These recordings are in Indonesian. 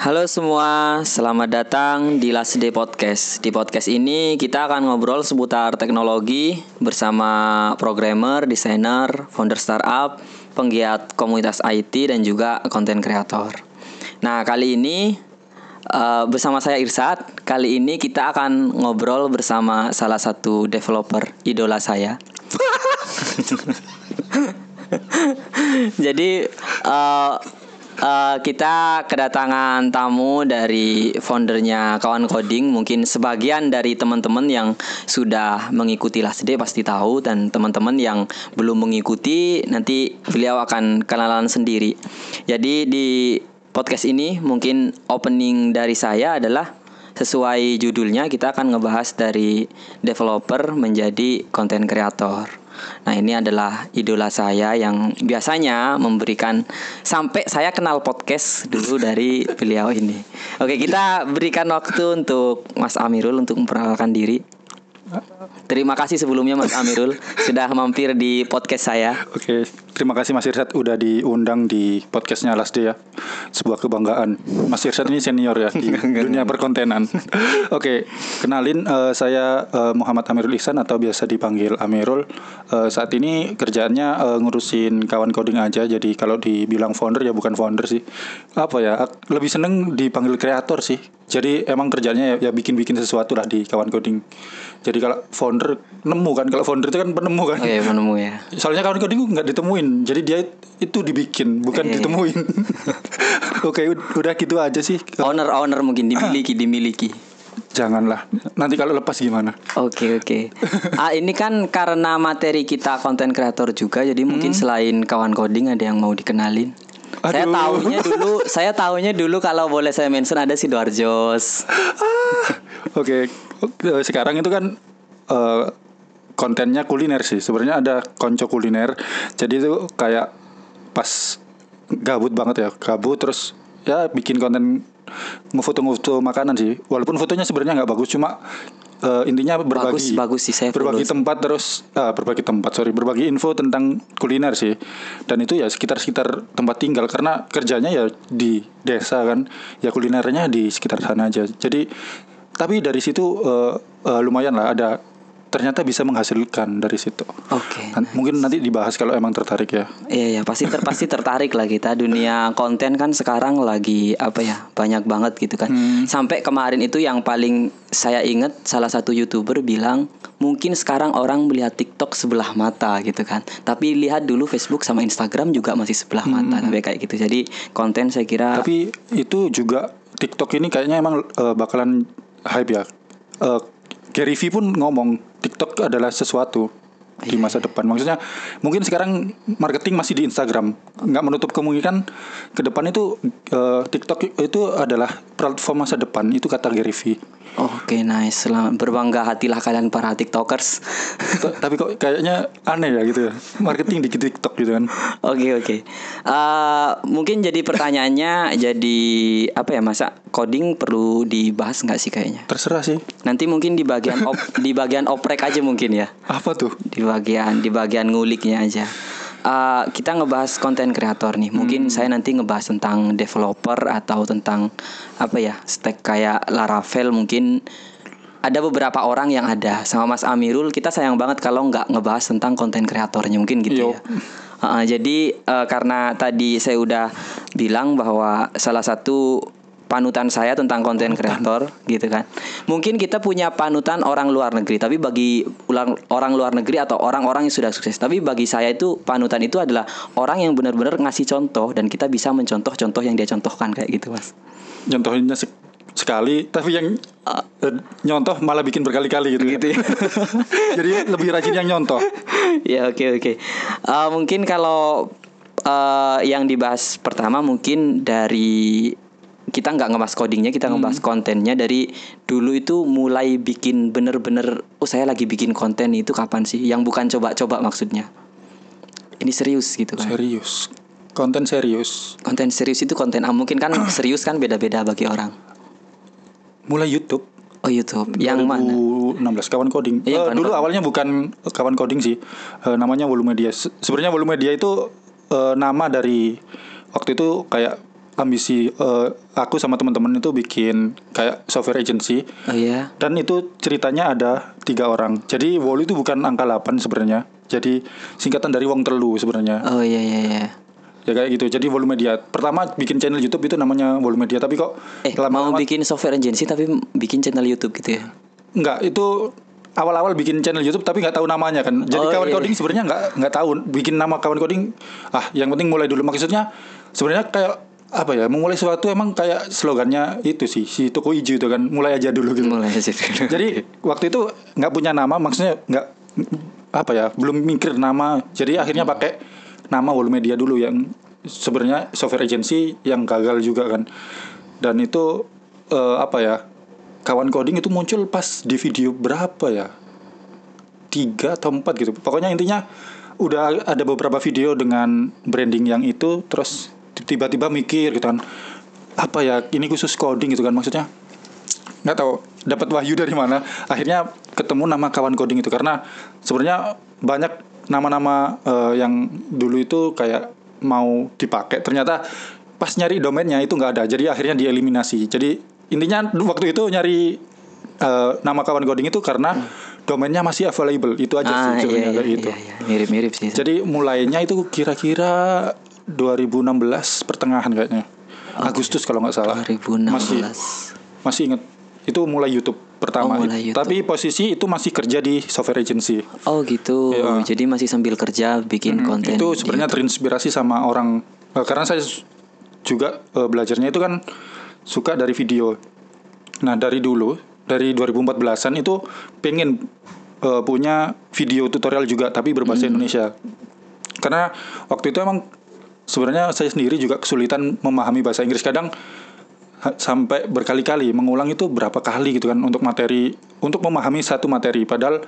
Halo semua, selamat datang di Last Day Podcast. Di podcast ini kita akan ngobrol seputar teknologi bersama programmer, desainer, founder startup, penggiat komunitas IT dan juga konten kreator. Nah, kali ini uh, bersama saya Irsat. Kali ini kita akan ngobrol bersama salah satu developer idola saya. Jadi uh, uh, kita kedatangan tamu dari foundernya kawan coding mungkin sebagian dari teman-teman yang sudah mengikuti Last Day pasti tahu dan teman-teman yang belum mengikuti nanti beliau akan kenalan sendiri jadi di podcast ini mungkin opening dari saya adalah sesuai judulnya kita akan ngebahas dari developer menjadi konten kreator Nah ini adalah idola saya yang biasanya memberikan sampai saya kenal podcast dulu dari beliau ini. Oke kita berikan waktu untuk Mas Amirul untuk memperkenalkan diri. Terima kasih sebelumnya Mas Amirul sudah mampir di podcast saya. Oke, terima kasih Mas Irsat udah diundang di podcastnya Last Day ya. Sebuah kebanggaan. Mas Irsat ini senior ya di dunia perkontenan. Oke, kenalin uh, saya uh, Muhammad Amirul Ihsan atau biasa dipanggil Amirul. Uh, saat ini kerjaannya uh, ngurusin kawan coding aja. Jadi kalau dibilang founder ya bukan founder sih. Apa ya? Lebih seneng dipanggil kreator sih. Jadi emang kerjanya ya, ya bikin-bikin sesuatu lah di kawan coding. Jadi kalau founder nemu kan, kalau founder itu kan penemu kan. Oh iya penemu ya. Soalnya kawan coding nggak ditemuin, jadi dia itu dibikin, bukan Iya. ditemuin. Oke, udah gitu aja sih. Owner owner mungkin dimiliki dimiliki. Janganlah. Nanti kalau lepas gimana? Oke oke. Ah ini kan karena materi kita konten kreator juga, jadi mungkin selain kawan coding ada yang mau dikenalin. Saya Aduh. tahunya dulu, saya tahunya dulu kalau boleh saya mention ada si Dorjos. Oke, oke, sekarang itu kan eh, kontennya kuliner sih. Sebenarnya ada konco kuliner. Jadi itu kayak pas gabut banget ya, gabut terus ya bikin konten ngefoto-ngefoto makanan sih. Walaupun fotonya sebenarnya nggak bagus, cuma eh, intinya Bagus berbagi bagus sih saya berbagi follow. tempat terus ah, berbagi tempat sorry berbagi info tentang kuliner sih dan itu ya sekitar sekitar tempat tinggal karena kerjanya ya di desa kan ya kulinernya di sekitar sana aja jadi tapi dari situ eh, eh, lumayan lah ada ternyata bisa menghasilkan dari situ. Oke. Nan- mungkin nanti dibahas kalau emang tertarik ya. Iya ya pasti ter pasti tertarik lah kita. Dunia konten kan sekarang lagi apa ya banyak banget gitu kan. Sampai kemarin itu yang paling saya ingat salah satu youtuber bilang mungkin sekarang orang melihat TikTok sebelah mata gitu kan. Tapi lihat dulu Facebook sama Instagram juga masih sebelah mata tapi kayak gitu. Jadi konten saya kira Tapi itu juga TikTok ini kayaknya emang eh, bakalan hype ya. Eh, Gary Vee pun ngomong TikTok adalah sesuatu di Iya, masa depan. Maksudnya mungkin sekarang marketing masih di Instagram, nggak menutup kemungkinan ke depan itu eh, TikTok itu adalah platform masa depan. Itu kata Gary Vee. Oke nice Selamat berbangga hatilah kalian para tiktokers Tapi kok kayaknya aneh ya gitu ya. Marketing di TikTok gitu kan. Oke oke. Eh, mungkin jadi pertanyaannya jadi apa ya masa coding perlu dibahas nggak sih kayaknya? Terserah sih. Nanti mungkin di bagian op- di bagian oprek aja mungkin ya. Apa tuh? Di bagian di bagian nguliknya aja. Eh, kita ngebahas konten kreator nih. Mungkin saya nanti ngebahas tentang developer atau tentang apa ya stack kayak Laravel mungkin ada beberapa orang yang ada sama Mas Amirul kita sayang banget kalau nggak ngebahas tentang konten kreatornya mungkin gitu Yo. ya. Uh, jadi uh, karena tadi saya udah bilang bahwa salah satu panutan saya tentang konten kreator gitu kan. Mungkin kita punya panutan orang luar negeri, tapi bagi ulang- orang luar negeri atau orang-orang yang sudah sukses, tapi bagi saya itu panutan itu adalah orang yang benar-benar ngasih contoh dan kita bisa mencontoh contoh yang dia contohkan kayak gitu, Mas. Nyontohinnya sek- sekali, tapi yang eh, nyontoh malah bikin berkali-kali gitu. Gitu ya. Jadi lebih rajin yang nyontoh. ya oke oke. Eh, mungkin kalau eh, yang dibahas pertama mungkin dari kita nggak ngebahas codingnya, kita ngebahas kontennya dari dulu itu mulai bikin bener-bener, oh saya lagi bikin konten itu kapan sih? Yang bukan coba-coba maksudnya. Ini serius gitu kan? Serius. Konten serius. Konten serius itu konten ah, mungkin kan serius kan beda-beda bagi orang. Mulai YouTube. Oh YouTube. Yang mana? 2016 kawan coding. Iya, Eh, Kawan dulu Coding. awalnya bukan kawan coding sih. Eh, namanya Volume Media. Se- Sebenarnya Volume Media itu eh, nama dari waktu itu kayak ambisi eh, aku sama teman-teman itu bikin kayak software agency Oh iya. dan itu ceritanya ada tiga orang. Jadi Wolu itu bukan angka 8 sebenarnya. Jadi singkatan dari Wong Telu sebenarnya. Oh iya iya iya. Ya kayak gitu. Jadi Volume Media. Pertama bikin channel YouTube itu namanya Volume Media, tapi kok Eh mau lama-lama bikin software agency tapi bikin channel YouTube gitu ya? Enggak, itu awal-awal bikin channel YouTube tapi nggak tahu namanya kan. Jadi Oh, kawan iya. coding sebenarnya nggak nggak tahu bikin nama kawan coding. Ah, yang penting mulai dulu. Maksudnya sebenarnya kayak apa ya? Memulai sesuatu emang kayak slogannya itu sih si toko hijau itu kan. Mulai aja dulu gitu. Mulai aja dulu. Jadi waktu itu nggak punya nama, maksudnya nggak apa ya? Belum mikir nama. Jadi akhirnya pakai nama Wall Media dulu yang sebenarnya software agency yang gagal juga kan. Dan itu eh, apa ya? Kawan coding itu muncul pas di video berapa ya? Tiga atau empat gitu. Pokoknya intinya udah ada beberapa video dengan branding yang itu, terus tiba-tiba mikir gitu kan. Apa ya? Ini khusus coding gitu kan maksudnya nggak tahu dapat wahyu dari mana akhirnya ketemu nama kawan coding itu karena sebenarnya banyak nama-nama eh, yang dulu itu kayak mau dipakai ternyata pas nyari domainnya itu nggak ada jadi akhirnya dieliminasi jadi intinya waktu itu nyari eh, nama kawan coding itu karena domainnya masih available itu aja ah sih iya sebenarnya iya, kayak iya, gitu iya. mirip-mirip sih. jadi mulainya itu kira-kira 2016 pertengahan kayaknya Agustus kalau nggak salah 2016. masih masih inget itu mulai YouTube pertama. Oh, mulai YouTube. Tapi posisi itu masih kerja di software agency. Oh gitu. Iya. Jadi masih sambil kerja bikin konten. itu sebenarnya terinspirasi sama orang eh, karena saya juga eh, belajarnya itu kan suka dari video. Nah, dari dulu dari 2014-an itu pengen eh, punya video tutorial juga tapi berbahasa Hmm. Indonesia. Karena waktu itu emang sebenarnya saya sendiri juga kesulitan memahami bahasa Inggris. Kadang sampai berkali-kali mengulang itu berapa kali gitu kan untuk materi untuk memahami satu materi. Padahal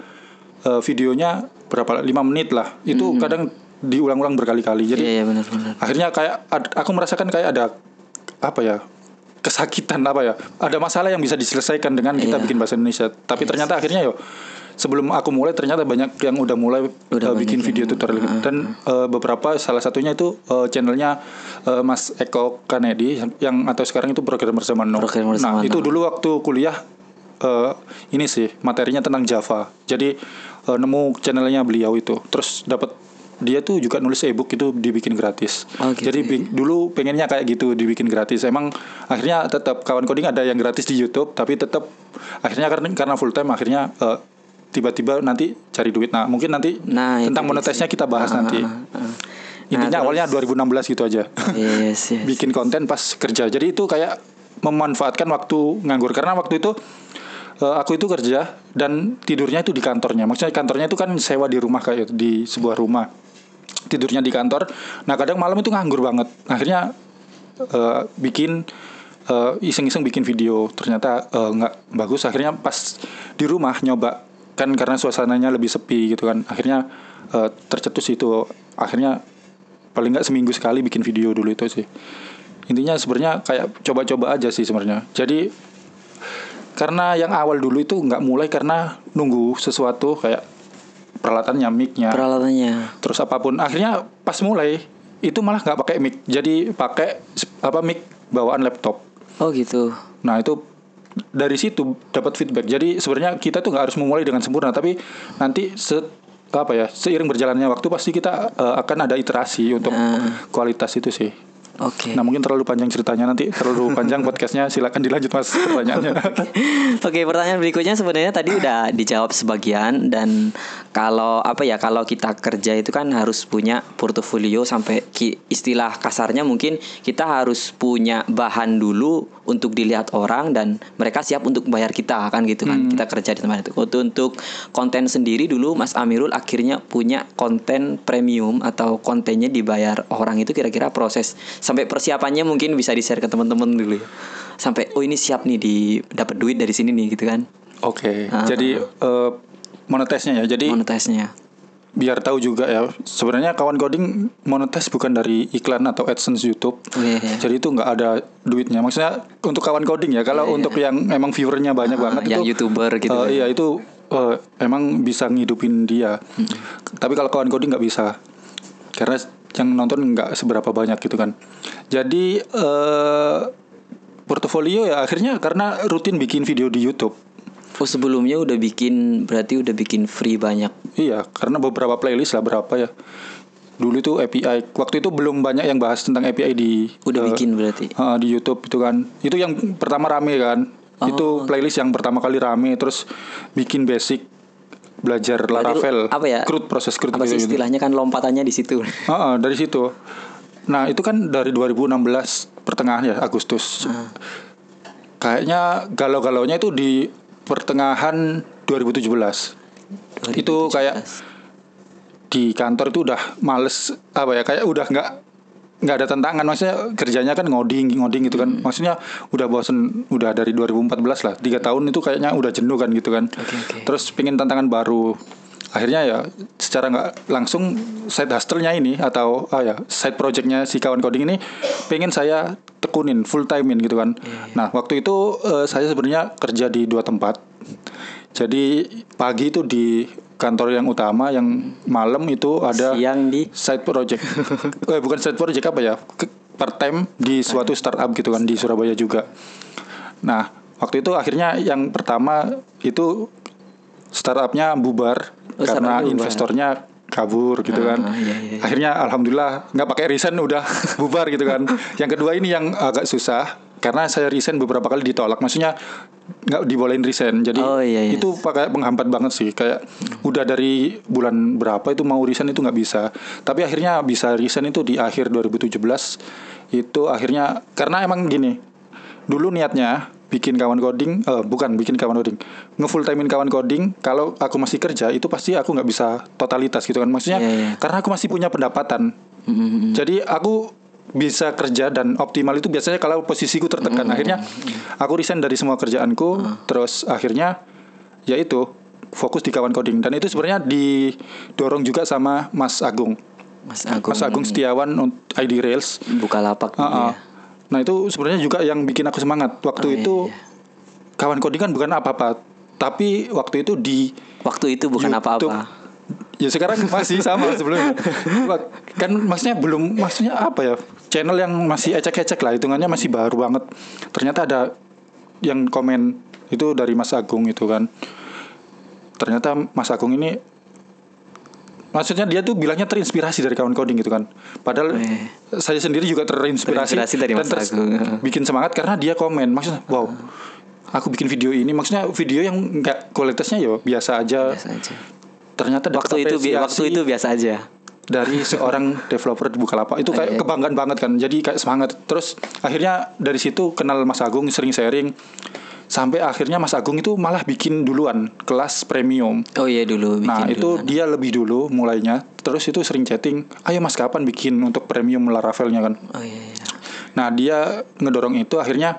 eh, videonya berapa lima menit lah. Itu kadang diulang-ulang berkali-kali. Jadi Hmm. Iya iya benar-benar. akhirnya kayak ad- aku merasakan kayak ada apa ya kesakitan apa ya. Ada masalah yang bisa diselesaikan dengan kita Iya. bikin bahasa Indonesia. Tapi ternyata akhirnya yo sebelum aku mulai ternyata banyak yang udah mulai Udah eh, bikin video yang- tutorial gitu. dan eh, beberapa salah satunya itu eh, channelnya eh, Mas Eko Kanedi yang, atau sekarang itu programmer zaman now. Programmer nah zaman itu now. dulu waktu kuliah eh, ini sih materinya tentang Java jadi eh, nemu channelnya beliau itu terus dapat dia tuh juga nulis ebook itu dibikin gratis. Oh, gitu Jadi bi- dulu pengennya kayak gitu dibikin gratis. Emang akhirnya tetap kawan coding ada yang gratis di YouTube, tapi tetap akhirnya karena karena full time akhirnya eh, tiba-tiba nanti cari duit. Nah mungkin nanti Nah, tentang monetisnya kita bahas Ah, nanti. ah, ah. Intinya Nah, awalnya 2016 gitu aja. Yes, yes. bikin konten pas kerja. Jadi itu kayak memanfaatkan waktu nganggur karena waktu itu eh, aku itu kerja dan tidurnya itu di kantornya. Maksudnya kantornya itu kan sewa di rumah kayak itu, di sebuah rumah. Tidurnya di kantor. Nah, kadang malam itu nganggur banget. Akhirnya eh, bikin eh, iseng-iseng bikin video. Ternyata nggak bagus. Akhirnya pas di rumah nyoba kan karena suasananya lebih sepi gitu kan. Akhirnya eh, tercetus itu. Akhirnya paling nggak seminggu sekali bikin video dulu itu sih intinya sebenarnya kayak coba-coba aja sih sebenarnya jadi karena yang awal dulu itu nggak mulai karena nunggu sesuatu kayak peralatannya mic-nya Peralatannya. terus apa pun akhirnya pas mulai itu malah nggak pakai mic jadi pakai apa mic bawaan laptop Oh gitu. nah itu dari situ dapat feedback jadi sebenarnya kita tuh nggak harus memulai dengan sempurna tapi nanti se apa ya seiring berjalannya waktu pasti kita eh, akan ada iterasi untuk Nah. kualitas itu sih Oke. Nah mungkin terlalu panjang ceritanya nanti terlalu panjang podcastnya silakan dilanjut mas pertanyaannya. Oke, pertanyaan berikutnya sebenarnya tadi udah dijawab sebagian dan kalau apa ya kalau kita kerja itu kan harus punya portofolio sampai istilah kasarnya mungkin kita harus punya bahan dulu untuk dilihat orang dan mereka siap untuk bayar kita kan gitu kan kita kerja di tempat itu. Untuk untuk konten sendiri dulu Mas Amirul akhirnya punya konten premium atau kontennya dibayar orang itu kira-kira proses sampai persiapannya mungkin bisa di-share ke teman-teman dulu ya. Sampai oh ini siap nih di dapat duit dari sini nih gitu kan. Oke, Ah. jadi eh, monetisnya ya. Jadi Monetisnya. biar tahu juga ya sebenarnya kawan coding monetize bukan dari iklan atau adsense YouTube Oh, iya, iya. jadi itu nggak ada duitnya maksudnya untuk kawan coding ya kalau untuk yang emang viewernya banyak Ah, banget yang itu YouTuber gitu kan. iya itu eh, emang bisa ngidupin dia tapi kalau kawan coding nggak bisa karena yang nonton nggak seberapa banyak gitu kan jadi eh portofolio ya akhirnya karena rutin bikin video di YouTube Oh sebelumnya udah bikin berarti udah bikin free banyak. Iya, karena beberapa playlist lah berapa ya. Dulu itu API. Waktu itu belum banyak yang bahas tentang API di Udah eh, bikin berarti. eh, di YouTube itu kan. Itu yang pertama rame kan. Oh. Itu playlist yang pertama kali rame terus bikin basic belajar Laravel. apa ya? Crude proses crude Apa sih gitu. istilahnya kan lompatannya di situ. Heeh, dari situ. Nah, itu kan dari 2016 pertengahan ya Agustus. Ah. Kayaknya galau-galaunya itu di pertengahan 2017. Itu kayak di kantor itu udah males apa ya kayak udah nggak nggak ada tantangan. Maksudnya kerjanya kan ngoding ngoding gitu kan. Maksudnya udah bosen udah dari 2014 lah. Tiga tahun itu kayaknya udah jenuh kan gitu kan. Oke, oke. terus pengen tantangan baru. Akhirnya ya secara nggak langsung side hustle-nya ini atau ah ya side project-nya si kawan coding ini pengen saya tekunin full timein gitu kan. Nah waktu itu eh, saya sebenarnya kerja di dua tempat. Jadi pagi itu di kantor yang utama yang malam itu ada Siang di side project. Eh bukan side project apa ya? Part time di suatu startup gitu kan di Surabaya juga. Nah waktu itu akhirnya yang pertama itu startupnya bubar Oh, karena bubar. investornya kabur gitu kan. Ah, iya, iya. akhirnya alhamdulillah nggak pakai resign udah bubar gitu kan. Yang kedua ini yang agak susah karena saya resign beberapa kali ditolak. Maksudnya nggak dibolehin resign. Jadi Oh, iya, iya. itu pakai penghambat banget sih. Kayak udah dari bulan berapa itu mau resign itu nggak bisa tapi akhirnya bisa resign itu di akhir 2017 itu akhirnya karena emang gini dulu niatnya bikin kawan coding eh, bukan bikin kawan coding ngefull timein kawan coding kalau aku masih kerja itu pasti aku nggak bisa totalitas gitu kan maksudnya Iya, iya. karena aku masih punya pendapatan Mm-mm. jadi aku bisa kerja dan optimal itu biasanya kalau posisiku tertekan. Akhirnya aku resign dari semua kerjaanku, terus akhirnya ya itu fokus di kawan coding dan itu sebenarnya didorong juga sama Mas Agung. Mas Agung. Mas Agung Setiawan ID Rails. buka lapak dulu Ah, ah. ya. Nah itu sebenarnya juga yang bikin aku semangat. Waktu Oh, iya, itu iya. kawan coding kan bukan apa-apa, tapi waktu itu di Waktu itu bukan apa-apa. Ya sekarang masih sama sebelumnya. kan maksudnya belum maksudnya apa ya? Channel yang masih ecek-ecek lah hitungannya masih baru banget. Ternyata ada yang komen itu dari Mas Agung itu kan. Ternyata Mas Agung ini maksudnya dia tuh bilangnya terinspirasi dari kawan coding gitu kan. Padahal Weh. saya sendiri juga terinspirasi, Terinspirasi dari dan Mas Agung. bikin semangat karena dia komen maksudnya wow. Aku bikin video ini maksudnya video yang enggak kualitasnya ya biasa aja. Biasa aja. Ternyata Waktu itu waktu itu biasa aja. dari seorang developer di Bukalapak itu kayak Iya. kebanggaan banget kan jadi kayak semangat terus akhirnya dari situ kenal Mas Agung sering sharing sampai akhirnya Mas Agung itu malah bikin duluan kelas premium. Oh iya dulu bikin nah itu duluan. dia lebih dulu mulainya. Terus itu sering chatting ayo Mas kapan bikin untuk premium Laravelnya? kan. Oh iya, iya. nah dia ngedorong itu akhirnya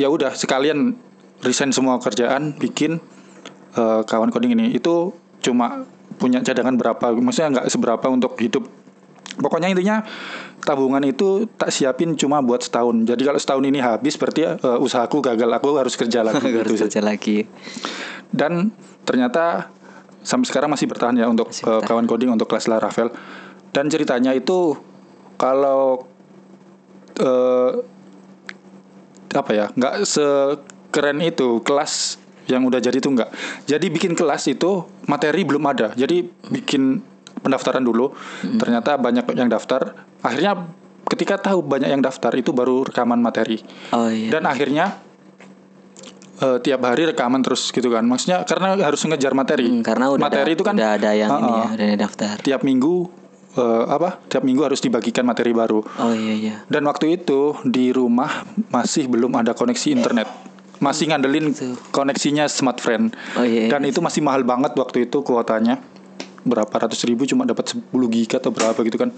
ya udah sekalian resign semua kerjaan bikin eh, kawan coding ini. Itu cuma punya cadangan berapa maksudnya nggak seberapa untuk hidup pokoknya intinya tabungan itu tak siapin cuma buat setahun. Jadi kalau setahun ini habis berarti eh, usahaku gagal. Aku harus kerja lagi gitu kerja lagi. dan ternyata sampai sekarang masih bertahan ya untuk Masih eh, bertahan. kawan coding untuk kelas Laravel dan ceritanya itu kalau eh, apa ya nggak sekeren itu kelas yang udah jadi itu nggak. Jadi bikin kelas itu materi belum ada. Jadi bikin pendaftaran dulu. Ternyata banyak yang daftar. Akhirnya ketika tahu banyak yang daftar itu baru rekaman materi. Oh iya. dan akhirnya eh, tiap hari rekaman terus gitu kan. Maksudnya karena harus ngejar materi. Hmm, karena udah materi ada, itu kan udah ada yang ini uh-uh, ya, udah ada daftar. tiap minggu eh, apa? Tiap minggu harus dibagikan materi baru. Oh iya iya. dan waktu itu di rumah masih belum ada koneksi internet. Masih ngandelin koneksinya smartfriend Oh iya. dan itu masih mahal banget waktu itu kuotanya berapa ratus ribu cuma dapat 10 giga atau berapa gitu kan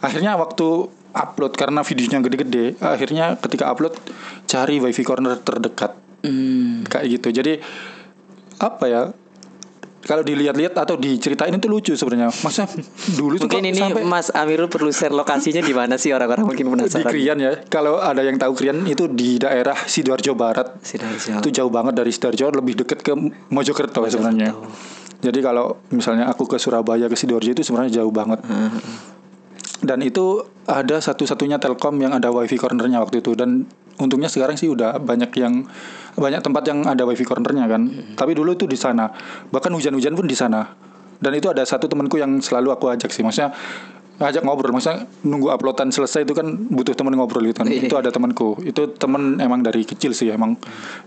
akhirnya waktu upload karena videonya gede-gede akhirnya ketika upload cari wifi corner terdekat Hmm. kayak gitu jadi apa ya kalau dilihat-lihat atau diceritain itu lucu sebenarnya. Masa dulu tuh Mungkin ini sampai Mas Amirul perlu share lokasinya di mana sih orang-orang mungkin di penasaran. Krian ya. Kalau ada yang tahu Krian itu di daerah Sidoarjo Barat. Sidoarjo. Itu jauh banget dari Sidoarjo, lebih deket ke Mojokerto sebenarnya. Jadi kalau misalnya aku ke Surabaya ke Sidoarjo itu sebenarnya jauh banget. Dan itu ada satu-satunya Telkom yang ada WiFi cornernya waktu itu dan untungnya sekarang sih udah banyak yang banyak tempat yang ada WiFi cornernya kan. Tapi dulu itu di sana. Bahkan hujan-hujan pun di sana. Dan itu ada satu temanku yang selalu aku ajak sih. Maksudnya ngajak ngobrol maksudnya nunggu uploadan selesai itu kan butuh teman ngobrol gitu kan Iya. itu ada temanku itu temen emang dari kecil sih emang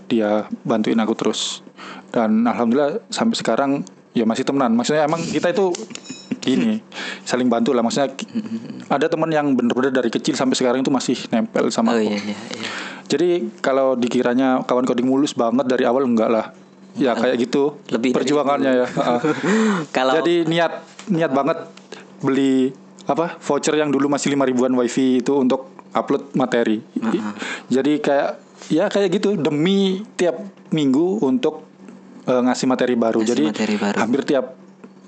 dia bantuin aku terus dan alhamdulillah sampai sekarang ya masih temenan. Maksudnya emang kita itu gini saling bantu lah. Maksudnya ada teman yang bener-bener dari kecil sampai sekarang itu masih nempel sama Oh aku. iya iya iya. jadi kalau dikiranya kawan coding mulus banget dari awal enggak lah. Ya kayak gitu. Lebih perjuangannya ya. Kalau jadi niat niat banget beli apa voucher yang dulu masih lima ribuan wifi itu untuk upload materi. Jadi kayak ya kayak gitu. Demi tiap minggu untuk eh, ngasih materi baru. Ngasih Jadi materi baru. hampir tiap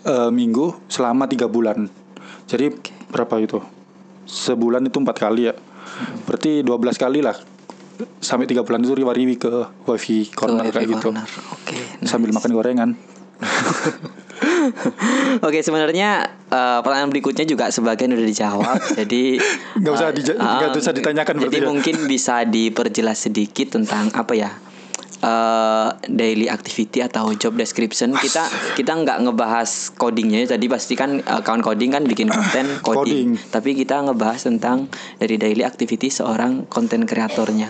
eh, minggu selama tiga bulan. Jadi berapa itu? Sebulan itu empat kali ya. Berarti 12 kali lah. Sampai tiga bulan itu riwa-riwi ke wifi corner Ke kayak wifi gitu. corner. Oke. Sambil makan gorengan. Oke sebenarnya eh, pertanyaan berikutnya juga sebagian udah dijawab jadi Nggak usah dija- eh, nggak usah ditanyakan jadi berarti ya? mungkin bisa diperjelas sedikit tentang apa ya eh, daily activity atau job description. Kita kita nggak ngebahas codingnya. Tadi pasti kan eh, kawan coding kan bikin konten coding, Coding. tapi kita ngebahas tentang dari daily activity seorang konten kreatornya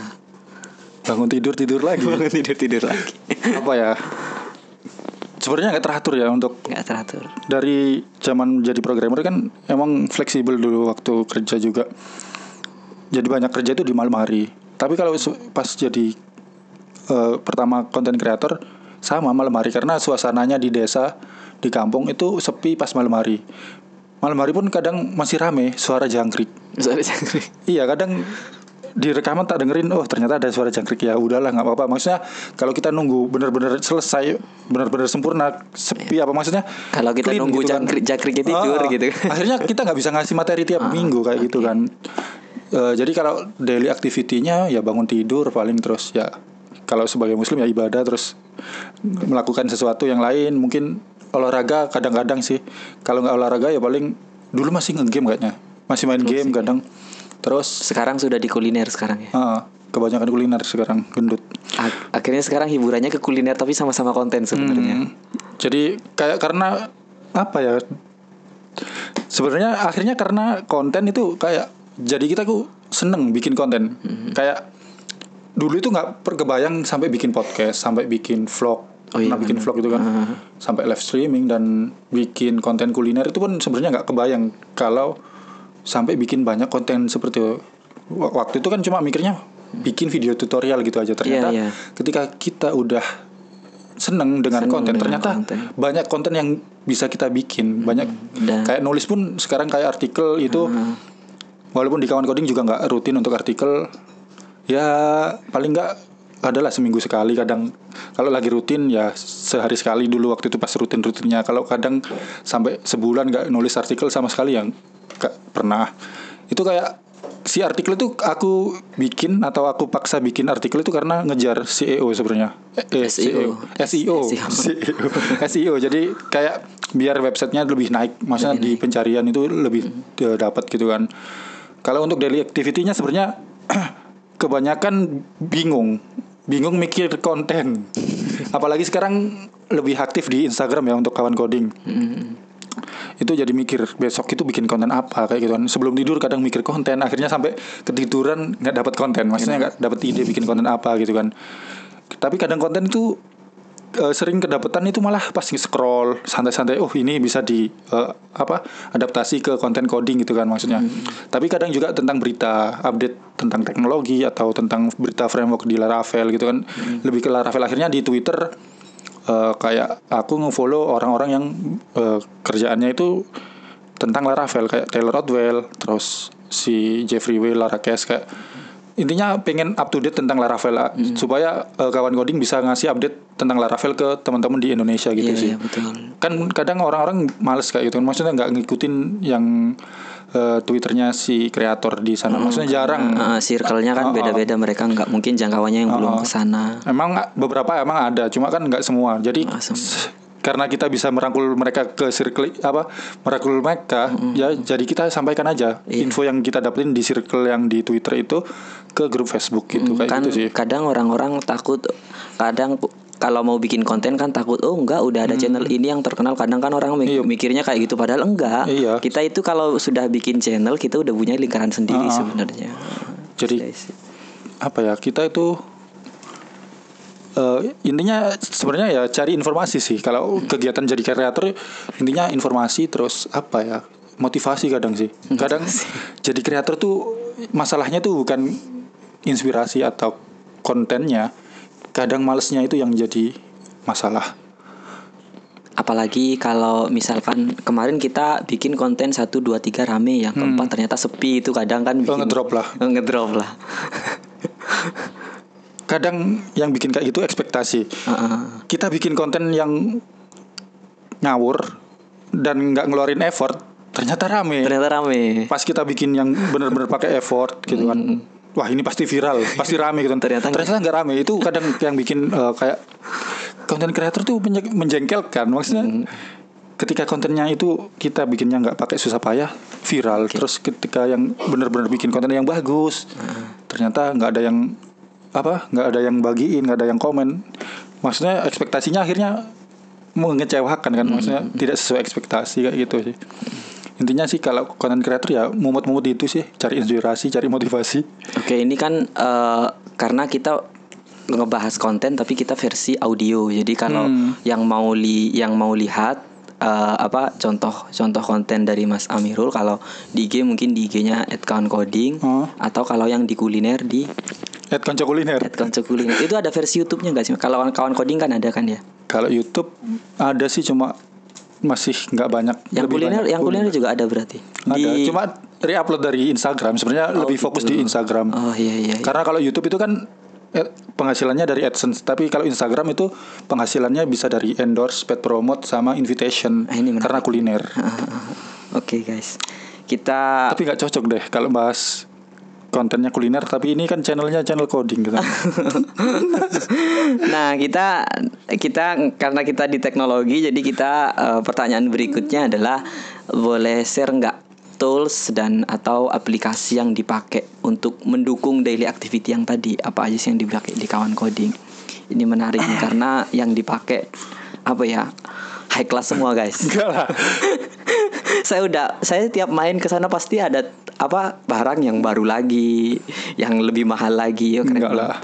Bangun tidur tidur lagi. tidur tidur lagi. Apa ya? Sebenarnya nggak teratur ya untuk nggak teratur. dari zaman jadi programmer kan emang fleksibel dulu waktu kerja juga. Jadi banyak kerja itu di malam hari. Tapi kalau pas jadi eh, pertama konten kreator sama malam hari. Karena suasananya di desa di kampung itu sepi pas malam hari. Malam hari pun kadang masih rame suara jangkrik. Sorry, sorry. Iya kadang di rekaman tak dengerin oh ternyata ada suara jangkrik. Ya udahlah nggak apa-apa. Maksudnya kalau kita nunggu bener-bener selesai bener-bener sempurna sepi apa maksudnya? Kalau kita clean nunggu gitu kan. jangkrik- jangkriknya tidur Ah, gitu. akhirnya kita nggak bisa ngasih materi tiap minggu kayak gitu kan. Eh, jadi kalau daily activity-nya ya bangun tidur paling terus ya kalau sebagai muslim ya ibadah terus melakukan sesuatu yang lain mungkin olahraga kadang-kadang sih kalau nggak olahraga ya paling dulu masih ngegame kayaknya masih main game kadang terus sekarang sudah di kuliner sekarang ya Ah, kebanyakan kuliner sekarang gendut. Ak- akhirnya sekarang hiburannya ke kuliner tapi sama-sama konten sebenarnya Hmm. Jadi kayak karena apa ya? Sebenarnya akhirnya karena konten itu kayak jadi kita tuh seneng bikin konten. Kayak dulu itu nggak perkebayang sampai bikin podcast, sampai bikin vlog. Oh iya, Pernah bikin vlog itu kan, sampai live streaming dan bikin konten kuliner itu pun sebenarnya nggak kebayang kalau sampai bikin banyak konten seperti itu. Waktu itu kan cuma mikirnya bikin video tutorial gitu aja ternyata Iya, iya. ketika kita udah seneng dengan Seneng konten dengan ternyata konten. banyak konten yang bisa kita bikin banyak dan- kayak nulis pun sekarang kayak artikel itu walaupun di kawan coding juga nggak rutin untuk artikel ya paling nggak adalah seminggu sekali. Kadang kalau lagi rutin ya sehari sekali dulu waktu itu pas rutin rutinnya kalau kadang sampai sebulan nggak nulis artikel sama sekali yang nggak pernah. Itu kayak si artikel itu aku bikin atau aku paksa bikin artikel itu karena ngejar CEO sebenarnya. Eh, eh, SEO. SEO SEO. SEO SEO jadi kayak biar websitenya lebih naik. Maksudnya di pencarian itu lebih eh, dapat gitu kan. Kalau untuk daily activity-nya sebenarnya kebanyakan bingung bingung mikir konten. Apalagi sekarang lebih aktif di Instagram ya untuk kawan coding. Itu jadi mikir besok itu bikin konten apa? Kayak gitu kan. Sebelum tidur kadang mikir konten akhirnya sampai ketiduran nggak dapat konten. Maksudnya nggak dapat ide bikin konten apa gitu kan. Tapi kadang konten itu eh, sering kedapatan itu malah pas scroll santai-santai oh ini bisa di eh, apa adaptasi ke konten coding gitu kan maksudnya. Tapi kadang juga tentang berita update tentang teknologi atau tentang berita framework di Laravel gitu kan. Lebih ke Laravel akhirnya di Twitter eh, kayak aku ngefollow orang-orang yang eh, kerjaannya itu tentang Laravel kayak Taylor Otwell terus si Jeffrey W. Larakes kayak intinya pengen up to date tentang Laravel ah, Hmm. supaya eh, kawan coding bisa ngasih update tentang Laravel ke teman-teman di Indonesia gitu Iya, sih. iya, betul. Kan kadang orang-orang males kayak gitu. Maksudnya nggak ngikutin yang eh, Twitternya si kreator di sana. Maksudnya jarang. Nah, circle-nya kan beda-beda mereka nggak mungkin jangkauannya yang belum ke sana. Emang beberapa emang ada, cuma kan nggak semua. Jadi karena kita bisa merangkul mereka ke circle apa merangkul mereka ya jadi kita sampaikan aja Iya. info yang kita dapetin di circle yang di Twitter itu ke grup Facebook gitu kayak kan gitu sih. kadang orang-orang takut kadang kalau mau bikin konten kan takut oh enggak udah ada channel ini yang terkenal kadang kan orang mi- Hmm. Iya. mikirnya kayak gitu padahal enggak Iya. kita itu kalau sudah bikin channel kita udah punya lingkaran sendiri Ah. sebenarnya Jadi apa ya kita itu eh, intinya sebenarnya ya cari informasi sih. Kalau kegiatan jadi kreator intinya informasi terus apa ya motivasi kadang sih. Kadang jadi kreator tuh masalahnya tuh bukan inspirasi atau kontennya kadang malesnya itu yang jadi masalah. Apalagi kalau misalkan kemarin kita bikin konten 1 2 3 rame yang keempat ternyata sepi itu kadang kan Hmm. Oh, bikin ngedrop lah. Oh, ngedrop lah kadang yang bikin kayak gitu ekspektasi. Heeh. kita bikin konten yang ngawur dan nggak ngeluarin effort ternyata rame. Ternyata rame. Pas kita bikin yang bener-bener pakai effort gitu kan. Wah ini pasti viral pasti rame gitu Ternyata ternyata nggak rame. Itu kadang yang bikin eh, kayak konten kreator tuh menjengkelkan. Maksudnya ketika kontennya itu kita bikinnya nggak pakai susah payah viral. Terus ketika yang bener-bener bikin konten yang bagus ternyata nggak ada yang apa nggak ada yang bagiin nggak ada yang komen maksudnya ekspektasinya akhirnya mengecewakan kan maksudnya tidak sesuai ekspektasi kayak gitu sih intinya sih kalau konten kreator ya mumut-mumut itu sih cari inspirasi cari motivasi Oke, ini kan eh, karena kita ngebahas konten tapi kita versi audio. Jadi kalau Hmm. yang mau li yang mau lihat eh, apa contoh contoh konten dari Mas Amirul kalau di IG mungkin di IG-nya @kawancoding Oh. atau kalau yang di kuliner di at konco kuliner @koncokuliner. Itu ada versi YouTube-nya nggak sih? Kalau kawan coding kan ada kan ya? kalau YouTube ada sih cuma masih nggak banyak Yang lebih kuliner banyak yang kuliner juga ada berarti. ada Di cuma re-upload dari Instagram sebenarnya lebih fokus di Instagram Oh iya iya. iya. Karena kalau YouTube itu kan eh, penghasilannya dari AdSense, tapi kalau Instagram itu penghasilannya bisa dari endorse, paid promote sama invitation Ah, ini menarik. karena kuliner. Oke guys. Kita Tapi nggak cocok deh kalau bahas kontennya kuliner, tapi ini kan channelnya channel coding gitu. nah kita kita karena kita di teknologi jadi kita eh, pertanyaan berikutnya adalah boleh share nggak tools dan atau aplikasi yang dipakai untuk mendukung daily activity yang tadi apa aja sih yang dipakai di kawan coding ini menarik nih karena yang dipakai apa ya high class semua guys Enggak lah. saya udah saya tiap main ke sana pasti ada apa barang yang baru lagi yang lebih mahal lagi ya keren Enggak lah.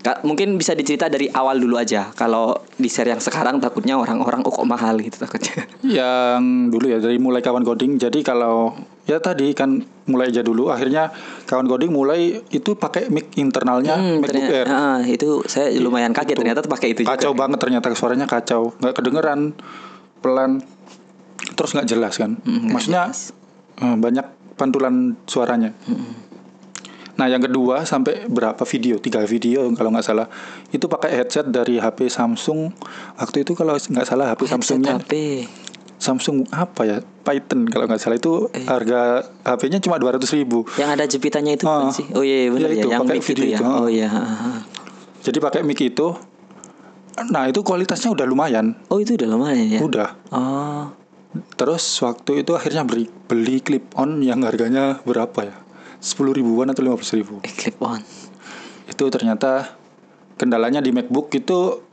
Ka- mungkin bisa dicerita dari awal dulu aja. Kalau di share yang sekarang takutnya orang-orang oh kok mahal gitu takutnya. Yang dulu ya dari mulai kawan coding. Jadi kalau ya tadi kan mulai aja dulu. Akhirnya kawan coding mulai itu pakai mic internalnya Hmm, MacBook ternyata, Air. ah, itu saya lumayan kaget Itu. ternyata pakai itu kacau juga. banget ternyata suaranya kacau nggak kedengeran pelan terus nggak jelas kan Mm, nggak maksudnya jelas. eh, banyak pantulan suaranya nah yang kedua sampai berapa video tiga video kalau nggak salah itu pakai headset dari HP Samsung waktu itu kalau nggak salah HP Samsungnya HP. Samsung apa ya Python kalau nggak salah itu Eh. harga HP-nya cuma dua ratus ribu Yang ada jepitannya itu bukan sih? Oh iya, iya benar Ya, ya, itu, yang pakai mic itu video ya. itu, ah. Oh iya. jadi pakai mic itu nah itu kualitasnya udah lumayan Oh itu udah lumayan ya. udah Oh. Terus waktu itu akhirnya beli, beli clip on yang harganya berapa ya? 10 ribuan atau 15 ribu Eh, clip on. Itu ternyata kendalanya di MacBook itu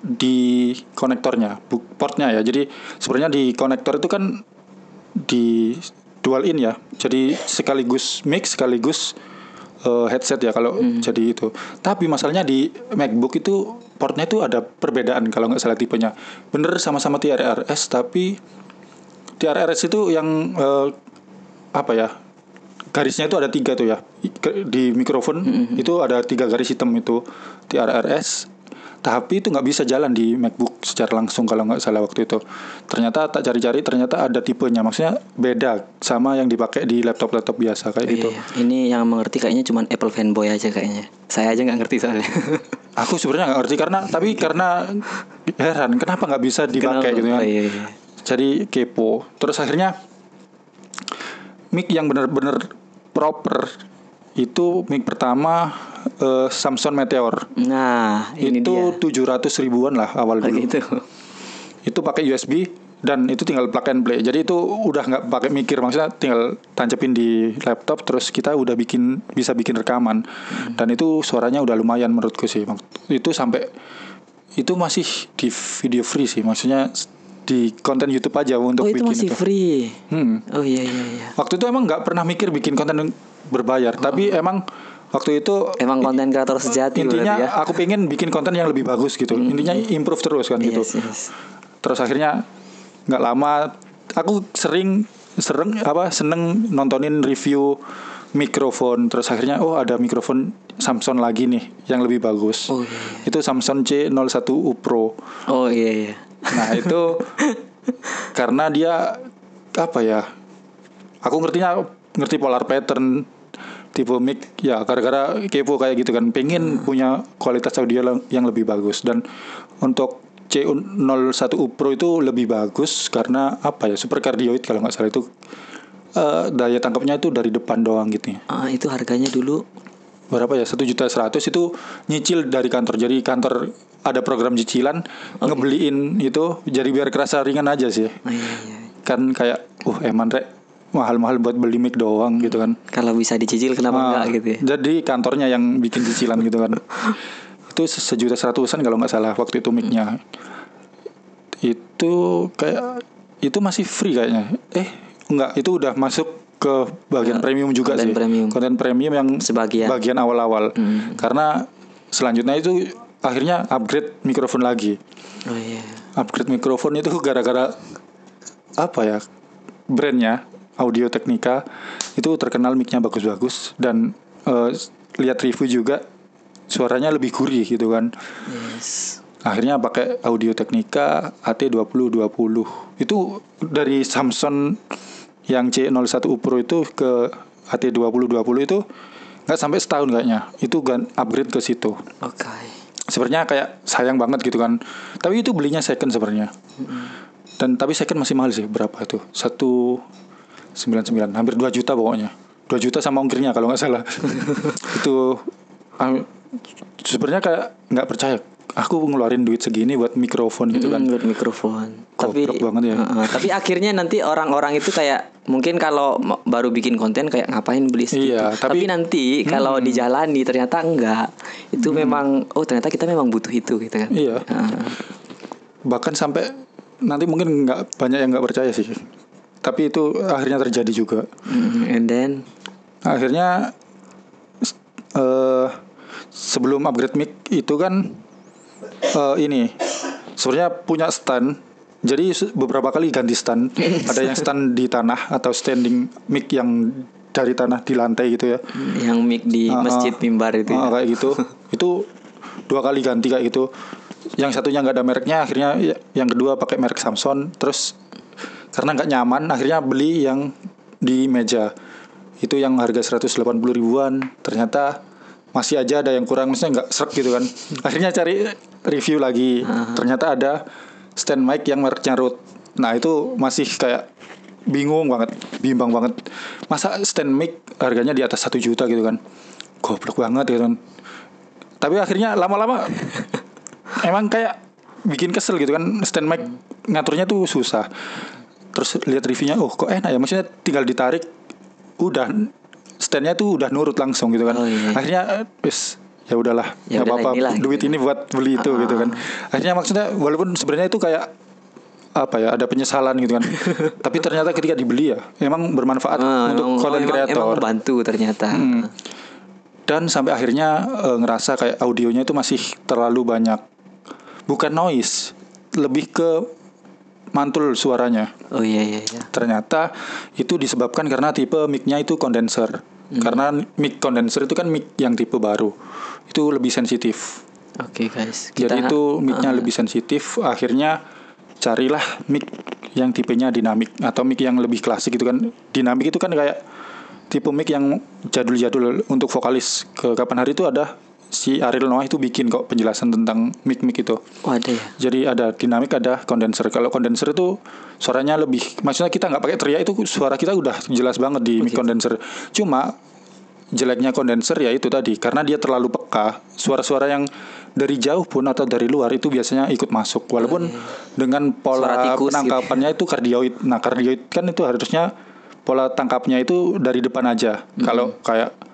di konektornya, portnya ya. Jadi sebenarnya di konektor itu kan di dual in ya. Jadi sekaligus mic sekaligus eh, headset ya kalau jadi itu. Tapi masalahnya di MacBook itu portnya itu ada perbedaan kalau nggak salah tipenya. Bener sama-sama TRRS tapi TRRS itu yang eh, apa ya? Garisnya itu ada tiga tuh ya di mikrofon itu ada tiga garis hitam itu TRRS. Tapi itu nggak bisa jalan di MacBook secara langsung kalau nggak salah waktu itu. Ternyata tak cari-cari ternyata ada tipenya, maksudnya beda sama yang dipakai di laptop-laptop biasa kayak gitu. Iya, Ini yang mengerti kayaknya cuma Apple fanboy aja kayaknya. Saya aja nggak ngerti soalnya. Aku sebenarnya nggak ngerti karena tapi karena heran kenapa nggak bisa dipakai Kenapa? gitu kan. Oh, iya, iya. Jadi kepo. Terus akhirnya mic yang benar-benar proper itu mic pertama eh, Samsung Meteor. Nah, ini itu dia. 700 ribuan lah awal Oh, dulu. gitu. Itu pakai USB dan itu tinggal plug and play. Jadi itu udah nggak pakai mikir maksudnya tinggal tancepin di laptop terus kita udah bikin bisa bikin rekaman. Hmm. Dan itu suaranya udah lumayan menurutku sih. Itu sampai itu masih di video free sih. Maksudnya di konten YouTube aja untuk Oh, itu bikin masih itu. free. Hmm. Oh iya iya iya. Waktu itu emang nggak pernah mikir bikin konten berbayar, tapi emang waktu itu. Emang konten kreator sejati intinya ya. Aku pengen bikin konten yang lebih bagus gitu. Intinya improve terus kan gitu. Yes, yes. Terus akhirnya nggak lama aku sering sering apa seneng nontonin review mikrofon terus akhirnya oh ada mikrofon Samsung lagi nih yang lebih bagus. Oh, iya, Itu Samsung C01 U Pro. Oh iya iya. Nah itu karena dia apa ya? Aku ngertinya ngerti polar pattern tipe mic ya gara-gara kepo kayak gitu kan. Pengen punya kualitas audio yang lebih bagus. Dan untuk C01 U Pro itu lebih bagus karena apa ya super cardioid kalau nggak salah itu eh, daya tangkapnya itu dari depan doang gitu ya. Ah, itu harganya dulu berapa ya? Satu juta seratus itu nyicil dari kantor. Jadi kantor ada program cicilan ngebeliin itu jadi biar kerasa ringan aja sih. Oh iya iya. kan kayak uh eman rek mahal-mahal buat beli mic doang gitu kan Kalau bisa dicicil kenapa Ah, enggak gitu ya? jadi kantornya yang bikin cicilan gitu kan itu se- sejuta seratusan kalau nggak salah waktu itu micnya itu kayak itu masih free kayaknya eh enggak itu udah masuk ke bagian premium juga konten sih premium. konten premium yang Sebagian. bagian awal-awal Hmm. karena selanjutnya itu akhirnya upgrade mikrofon lagi Oh iya. upgrade mikrofon itu gara-gara apa ya brandnya Audio Technica. Itu terkenal micnya bagus-bagus dan eh, lihat review juga suaranya lebih gurih gitu kan. Yes. akhirnya pakai Audio Technica AT2020 itu dari Samsung yang C01 U Pro itu ke AT2020 itu nggak sampai setahun kayaknya. Itu gan upgrade ke situ. Oke. sebenarnya kayak sayang banget gitu kan. Tapi itu belinya second sebenarnya. Dan tapi second masih mahal sih berapa itu? Satu sembilan sembilan hampir 2 juta pokoknya 2 juta sama ongkirnya kalau nggak salah itu ah, sebenarnya kayak nggak percaya aku ngeluarin duit segini buat mikrofon gitu kan Mm, buat mikrofon. tapi banget ya. Heeh, tapi akhirnya nanti orang-orang itu kayak mungkin kalau baru bikin konten kayak ngapain beli segitu. Iya, tapi, tapi- nanti kalau dijalani ternyata enggak. Itu memang oh ternyata kita memang butuh itu gitu kan. Iya. Heeh. bahkan sampai nanti mungkin nggak banyak yang nggak percaya sih tapi itu akhirnya terjadi juga. Mm, and then? Akhirnya eh sebelum upgrade mic itu kan eh ini sebenarnya punya stand. Jadi beberapa kali ganti stand. Ada yang stand di tanah atau standing mic yang dari tanah di lantai gitu ya. Yang mic di Ah, masjid mimbar itu. Ah, ya. kayak gitu. Itu dua kali ganti kayak gitu. Yang satunya nggak ada mereknya akhirnya ya- yang kedua pakai merek Samsung. Terus karena nggak nyaman akhirnya beli yang di meja. Itu yang harga 180 ribuan. Ternyata masih aja ada yang kurang maksudnya nggak serak gitu kan. Akhirnya cari review lagi. Ternyata ada stand mic yang mereknya Rode nah itu masih kayak bingung banget bimbang banget. Masa stand mic harganya di atas satu juta gitu kan? Goblok banget gitu kan. Tapi akhirnya lama-lama emang kayak bikin kesel gitu kan. Stand mic ngaturnya tuh susah terus lihat reviewnya oh kok enak ya maksudnya tinggal ditarik udah standnya tuh udah nurut langsung gitu kan Oh, iya. akhirnya eh, wis ya udahlah Ya nggak apa-apa inilah, duit gitu. ini buat beli itu gitu kan akhirnya maksudnya walaupun sebenarnya itu kayak apa ya ada penyesalan gitu kan tapi ternyata ketika dibeli ya emang bermanfaat Ah, untuk emang- content emang- creator Emang bantu ternyata. Hmm. dan sampai akhirnya eh, ngerasa kayak audionya itu masih terlalu banyak bukan noise lebih ke mantul suaranya Oh iya iya iya. ternyata itu disebabkan karena tipe mic-nya itu kondenser karena mic kondenser itu kan mic yang tipe baru itu lebih sensitif Oke guys. Jadi itu mic-nya uh, lebih sensitif. Akhirnya carilah mic yang tipenya dinamik atau mic yang lebih klasik gitu kan. Dinamik itu kan kayak tipe mic yang jadul-jadul untuk vokalis. Ke kapan hari itu ada si Ariel Noah itu bikin kok penjelasan tentang mic-mic itu. Oh ada ya. Jadi ada dinamik, ada kondenser. Kalau kondenser itu suaranya lebih, maksudnya kita nggak pakai teriak itu suara kita udah jelas banget di mic kondenser. Cuma jeleknya kondenser ya itu tadi karena dia terlalu peka. Suara-suara yang dari jauh pun atau dari luar itu biasanya ikut masuk. Walaupun dengan Suara pola tikus penangkapannya itu kardioid. Nah kardioid kan itu harusnya pola tangkapnya itu dari depan aja. Kalau kayak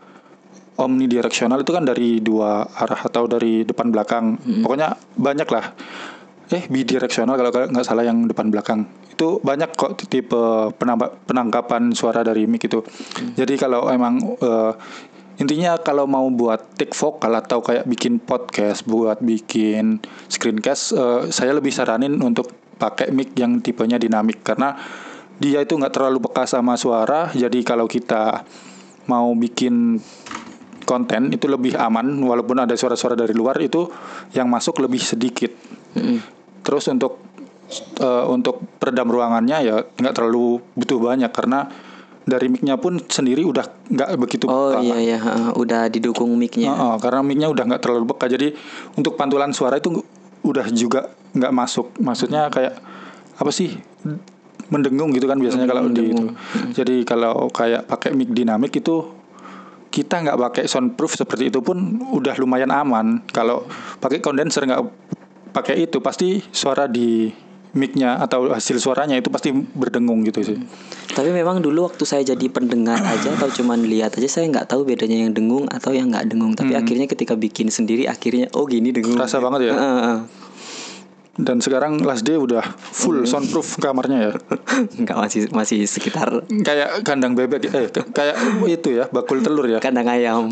omnidireksional itu kan dari dua arah atau dari depan belakang. Pokoknya banyak lah. Eh bidireksional kalau nggak salah yang depan belakang. Itu banyak kok tipe penangkapan suara dari mic itu. Jadi kalau emang eh, intinya kalau mau buat take vokal atau kayak bikin podcast, buat bikin screencast, eh, saya lebih saranin untuk pakai mic yang tipenya dinamik karena dia itu nggak terlalu peka sama suara. Jadi kalau kita mau bikin konten itu lebih aman walaupun ada suara-suara dari luar itu yang masuk lebih sedikit. Terus untuk eh, untuk peredam ruangannya ya nggak terlalu butuh banyak karena dari mic-nya pun sendiri udah nggak begitu Oh peka. iya iya. ha, Udah didukung mic-nya. Heeh, karena mic-nya udah nggak terlalu peka jadi untuk pantulan suara itu udah juga nggak masuk maksudnya kayak apa sih mendengung gitu kan biasanya kalau di itu jadi kalau kayak pakai mic dinamik itu kita nggak pakai soundproof seperti itu pun udah lumayan aman kalau pakai kondenser nggak pakai itu pasti suara di mic-nya atau hasil suaranya itu pasti berdengung gitu sih Tapi memang dulu waktu saya jadi pendengar aja atau cuman lihat aja saya nggak tahu bedanya yang dengung atau yang nggak dengung. Tapi akhirnya ketika bikin sendiri akhirnya oh gini dengung. Kerasa banget ya? Heeh, heeh. Dan sekarang Last Day udah full soundproof kamarnya ya Nggak masih masih sekitar kayak kandang bebek eh kayak itu ya bakul telur ya kandang ayam.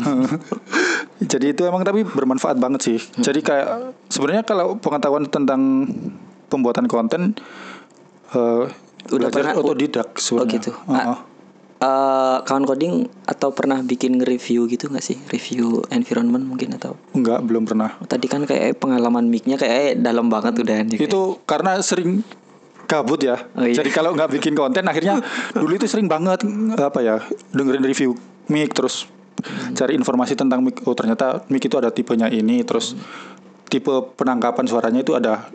jadi itu emang tapi bermanfaat banget sih jadi kayak sebenarnya kalau pengetahuan tentang pembuatan konten eh Udah belajar pernah- otodidak sebenarnya gitu. Heeh. Eh, kawan coding atau pernah bikin nge-review gitu nggak sih? Review environment mungkin atau? Enggak belum pernah. Tadi kan kayak pengalaman mic-nya kayak dalam banget udah nih. itu karena sering kabut ya. Oh, iya. jadi kalau nggak bikin konten akhirnya dulu itu sering banget apa ya dengerin review mic terus cari informasi tentang mic. Oh ternyata mic itu ada tipenya ini terus tipe penangkapan suaranya itu ada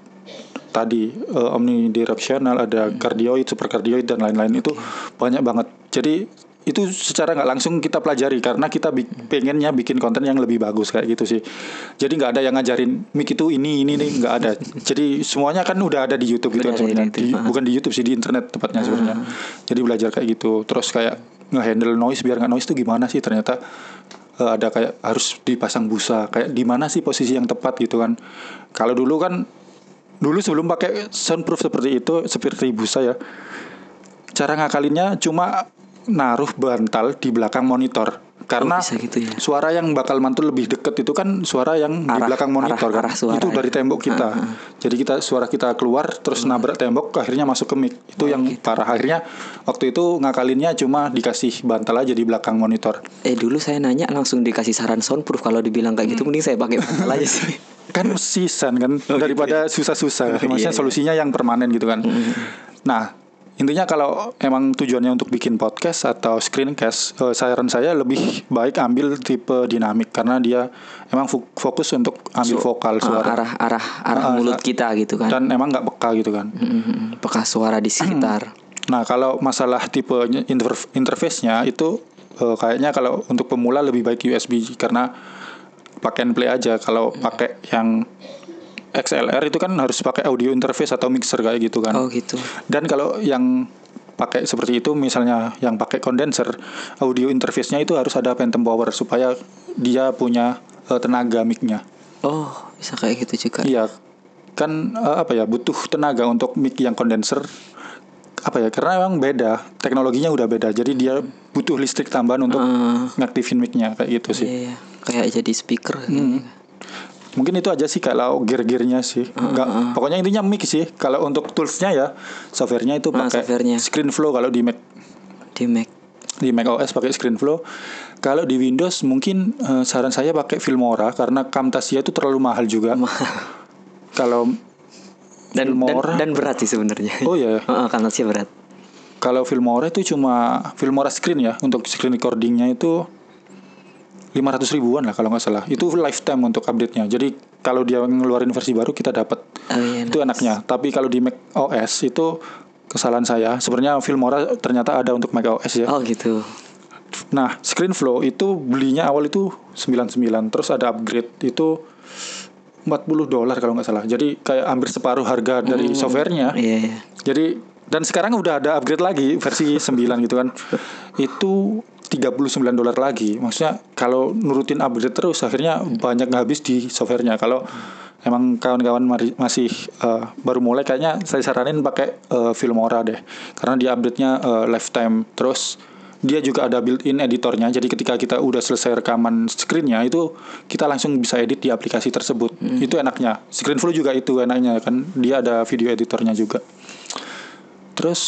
tadi eh, omnidirectional ada cardioid supercardioid dan lain-lain itu banyak banget. Jadi itu secara nggak langsung kita pelajari karena kita bi- pengennya bikin konten yang lebih bagus kayak gitu sih. Jadi nggak ada yang ngajarin mic itu ini ini nih nggak ada. Jadi semuanya kan udah ada di YouTube gitu kan sebenarnya. Di- ah. bukan di YouTube sih di internet tepatnya sebenarnya. Jadi belajar kayak gitu. Terus kayak ngehandle noise biar nggak noise itu gimana sih? Ternyata eh, ada kayak harus dipasang busa. Kayak di mana sih posisi yang tepat gitu kan. Kalau dulu kan dulu sebelum pakai soundproof seperti itu seperti busa ya cara ngakalinnya cuma naruh bantal di belakang monitor. Karena Oh, bisa gitu ya. suara yang bakal mantul lebih deket itu kan suara yang di Arah- belakang monitor arah- kan. arah suara itu dari ya. tembok kita. Jadi kita suara kita keluar terus nabrak tembok akhirnya masuk ke mic. Itu yang parah. Akhirnya waktu itu ngakalinnya cuma dikasih bantal aja di belakang monitor. Eh dulu saya nanya langsung dikasih saran soundproof. Kalau dibilang kayak gitu mending saya pakai bantal aja sih. kan season kan daripada susah-susah. Maksudnya Iya. solusinya yang permanen gitu kan. Nah intinya kalau emang tujuannya untuk bikin podcast atau screencast eh, saran saya lebih baik ambil tipe dinamik karena dia emang fo- fokus untuk ambil vokal Ah, suara. arah arah arah Ah, mulut kita gitu kan. dan emang nggak peka gitu kan. Mm-mm, Peka suara di sekitar. Nah, kalau masalah tipe inter- interface-nya itu eh, kayaknya kalau untuk pemula lebih baik USB karena pakai and play aja. Kalau pakai yang XLR itu kan harus pakai audio interface atau mixer kayak gitu kan. Oh gitu. Dan kalau yang pakai seperti itu misalnya yang pakai kondenser, audio interface-nya itu harus ada phantom power supaya dia punya eh, tenaga mic-nya. Oh bisa kayak gitu juga. Iya, kan eh, apa ya butuh tenaga untuk mic yang kondenser apa ya karena emang beda teknologinya udah beda jadi dia butuh listrik tambahan untuk Ah. ngaktifin micnya kayak gitu sih Iya, iya. Kayak jadi speaker. Hmm. mungkin itu aja sih kalau gear-gearnya sih Nggak- pokoknya intinya mic sih kalau untuk toolsnya ya softwarenya itu Ah, pakai softwarenya. ScreenFlow kalau di Mac Di Mac. di Mac OS pakai ScreenFlow Kalau di Windows mungkin eh, saran saya pakai Filmora karena Camtasia itu terlalu mahal juga. Kalau Dan, dan Filmora. dan berat sih sebenarnya. oh ya, Heeh, karena sih berat. kalau Filmora itu cuma Filmora screen ya untuk screen recordingnya itu 500 ribuan lah kalau nggak salah. Itu lifetime untuk update-nya. Jadi kalau dia ngeluarin versi baru kita dapat Oh, iya, itu enaknya. Tapi kalau di Mac OS itu kesalahan saya. Sebenarnya Filmora ternyata ada untuk Mac OS ya. Oh gitu. Nah, ScreenFlow itu belinya awal itu 99, terus ada upgrade itu 40 dolar kalau nggak salah. Jadi kayak hampir separuh harga dari softwarenya. Iya, iya. Jadi dan sekarang udah ada upgrade lagi versi 9 gitu kan. Itu 39 dolar lagi. Maksudnya kalau nurutin upgrade terus akhirnya banyak nggak habis di softwarenya. Kalau emang kawan-kawan masih eh, baru mulai kayaknya saya saranin pakai eh, Filmora deh. Karena dia update-nya eh, lifetime. Terus dia juga ada built-in editornya. Jadi ketika kita udah selesai rekaman screennya itu kita langsung bisa edit di aplikasi tersebut. Itu enaknya. ScreenFlow juga itu enaknya kan. Dia ada video editornya juga. Terus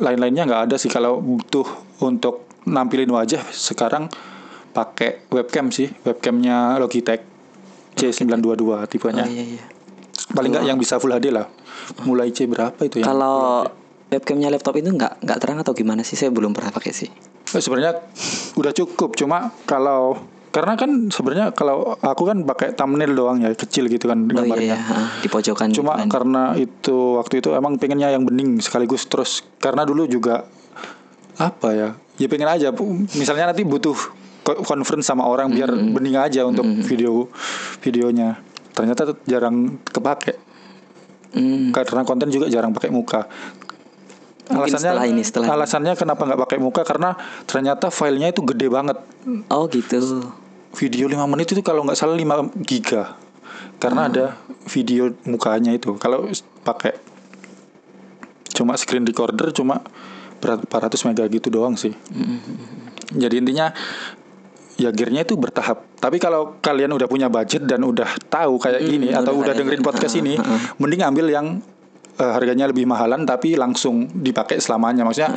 lain-lainnya nggak ada sih kalau butuh untuk nampilin wajah sekarang pakai webcam sih webcamnya Logitech C922 tipenya Oh iya iya. paling nggak yang bisa Full HD lah mulai C berapa itu ya Kalau webcamnya laptop itu nggak nggak terang atau gimana sih? Saya belum pernah pakai sih. Eh, sebenarnya udah cukup cuma kalau karena kan sebenarnya kalau aku kan pakai thumbnail doang ya kecil gitu kan Oh iya, gambarnya iya. ha, di pojokan. Cuma gitu kan. karena itu waktu itu emang pengennya yang bening sekaligus terus karena dulu juga apa ya? Ya pengen aja misalnya nanti butuh conference sama orang biar bening aja untuk video videonya. Ternyata jarang kepake Hmm, karena konten juga jarang pakai muka. Mungkin setelah ini, setelah ini. alasannya kenapa nggak pakai muka karena ternyata filenya itu gede banget. oh gitu. Video 5 menit itu kalau nggak salah 5 giga. Karena ada video mukanya itu. Kalau pakai cuma screen recorder cuma berapa ratus mega gitu doang sih. Jadi intinya ya gearnya itu bertahap. Tapi kalau kalian udah punya budget dan udah tahu kayak gini atau udah dengerin podcast ini, mending ambil yang eh, harganya lebih mahalan tapi langsung dipakai selamanya. Maksudnya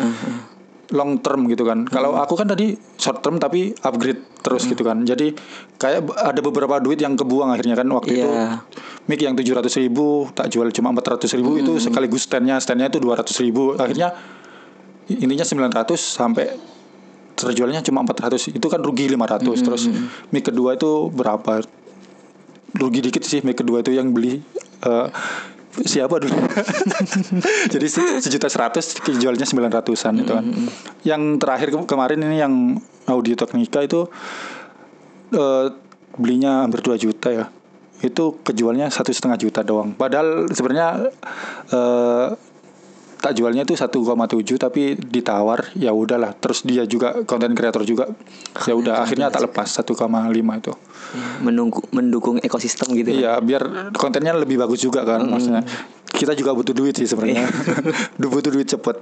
long term gitu kan. Kalau aku kan tadi short term tapi upgrade terus gitu kan. Jadi kayak ada beberapa duit yang kebuang akhirnya kan waktu itu Iya. mic yang 700 ribu tak jual cuma 400 ribu itu sekaligus standnya standnya itu 200 ribu akhirnya intinya 900 sampai terjualnya cuma 400 itu kan rugi 500 terus mic kedua itu berapa? Rugi dikit sih mic kedua itu yang beli eh, siapa dulu? Jadi se- sejuta seratus jualnya sembilan ratusan itu kan. Yang terakhir ke- kemarin ini yang audio teknika itu eh, belinya hampir 2 juta ya. Itu kejualnya satu setengah juta doang. Padahal sebenarnya eh, tak jualnya itu 1,7 tapi ditawar ya udahlah. Terus dia juga konten kreator juga ya udah akhirnya tak lepas 1,5 itu Menunggu mendukung ekosistem gitu. kan. Iya, biar kontennya lebih bagus juga kan maksudnya. Kita juga butuh duit sih sebenarnya. butuh duit cepet.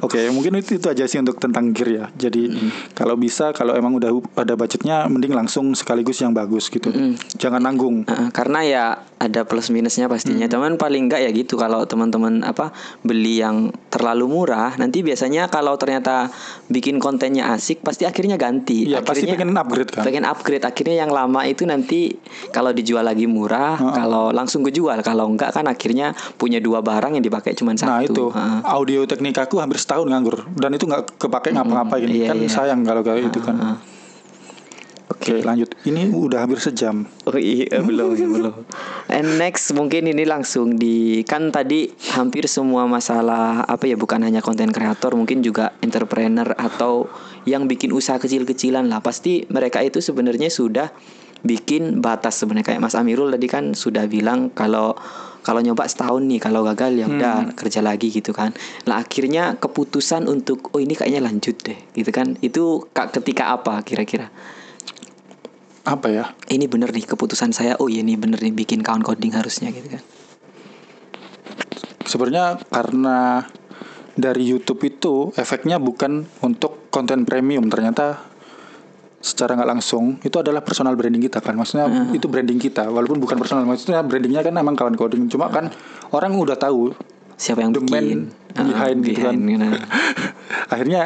Oke, mungkin itu itu aja sih untuk tentang gear ya. Jadi kalau bisa kalau emang udah ada budgetnya mending langsung sekaligus yang bagus gitu. Jangan nanggung. Heeh, karena ya ada plus minusnya pastinya. Teman paling enggak ya gitu kalau teman-teman apa beli yang terlalu murah, nanti biasanya kalau ternyata bikin kontennya asik pasti akhirnya ganti. Iya, pasti Akhirnya- pengen upgrade kan. pengen upgrade akhirnya yang lama itu nanti kalau dijual lagi murah kalau langsung kejual kalau enggak kan akhirnya punya dua barang yang dipakai cuma satu. Nah itu. Heeh. audio teknik aku hampir setahun nganggur. Dan itu nggak kepake ngapa-ngapain. Iya, kan iya. sayang kalau kayak itu kan. Oke lanjut ini udah hampir sejam. Oh iya belum belum. And next mungkin ini langsung di kan tadi hampir semua masalah apa ya bukan hanya konten kreator mungkin juga entrepreneur atau yang bikin usaha kecil-kecilan lah pasti mereka itu sebenarnya sudah bikin batas sebenarnya kayak Mas Amirul tadi kan sudah bilang kalau kalau nyoba setahun nih kalau gagal ya udah kerja lagi gitu kan. Lah akhirnya keputusan untuk oh ini kayaknya lanjut deh gitu kan. Itu kak ketika apa kira-kira? Apa ya? ini bener nih keputusan saya oh iya ini bener nih bikin kawan coding harusnya gitu kan Sebenarnya karena dari YouTube itu efeknya bukan untuk konten premium ternyata secara nggak langsung itu adalah personal branding kita kan maksudnya itu branding kita walaupun bukan personal maksudnya brandingnya kan emang kawan coding cuma kan orang udah tahu siapa yang The man bikin behind gitu kan. behind, nah. akhirnya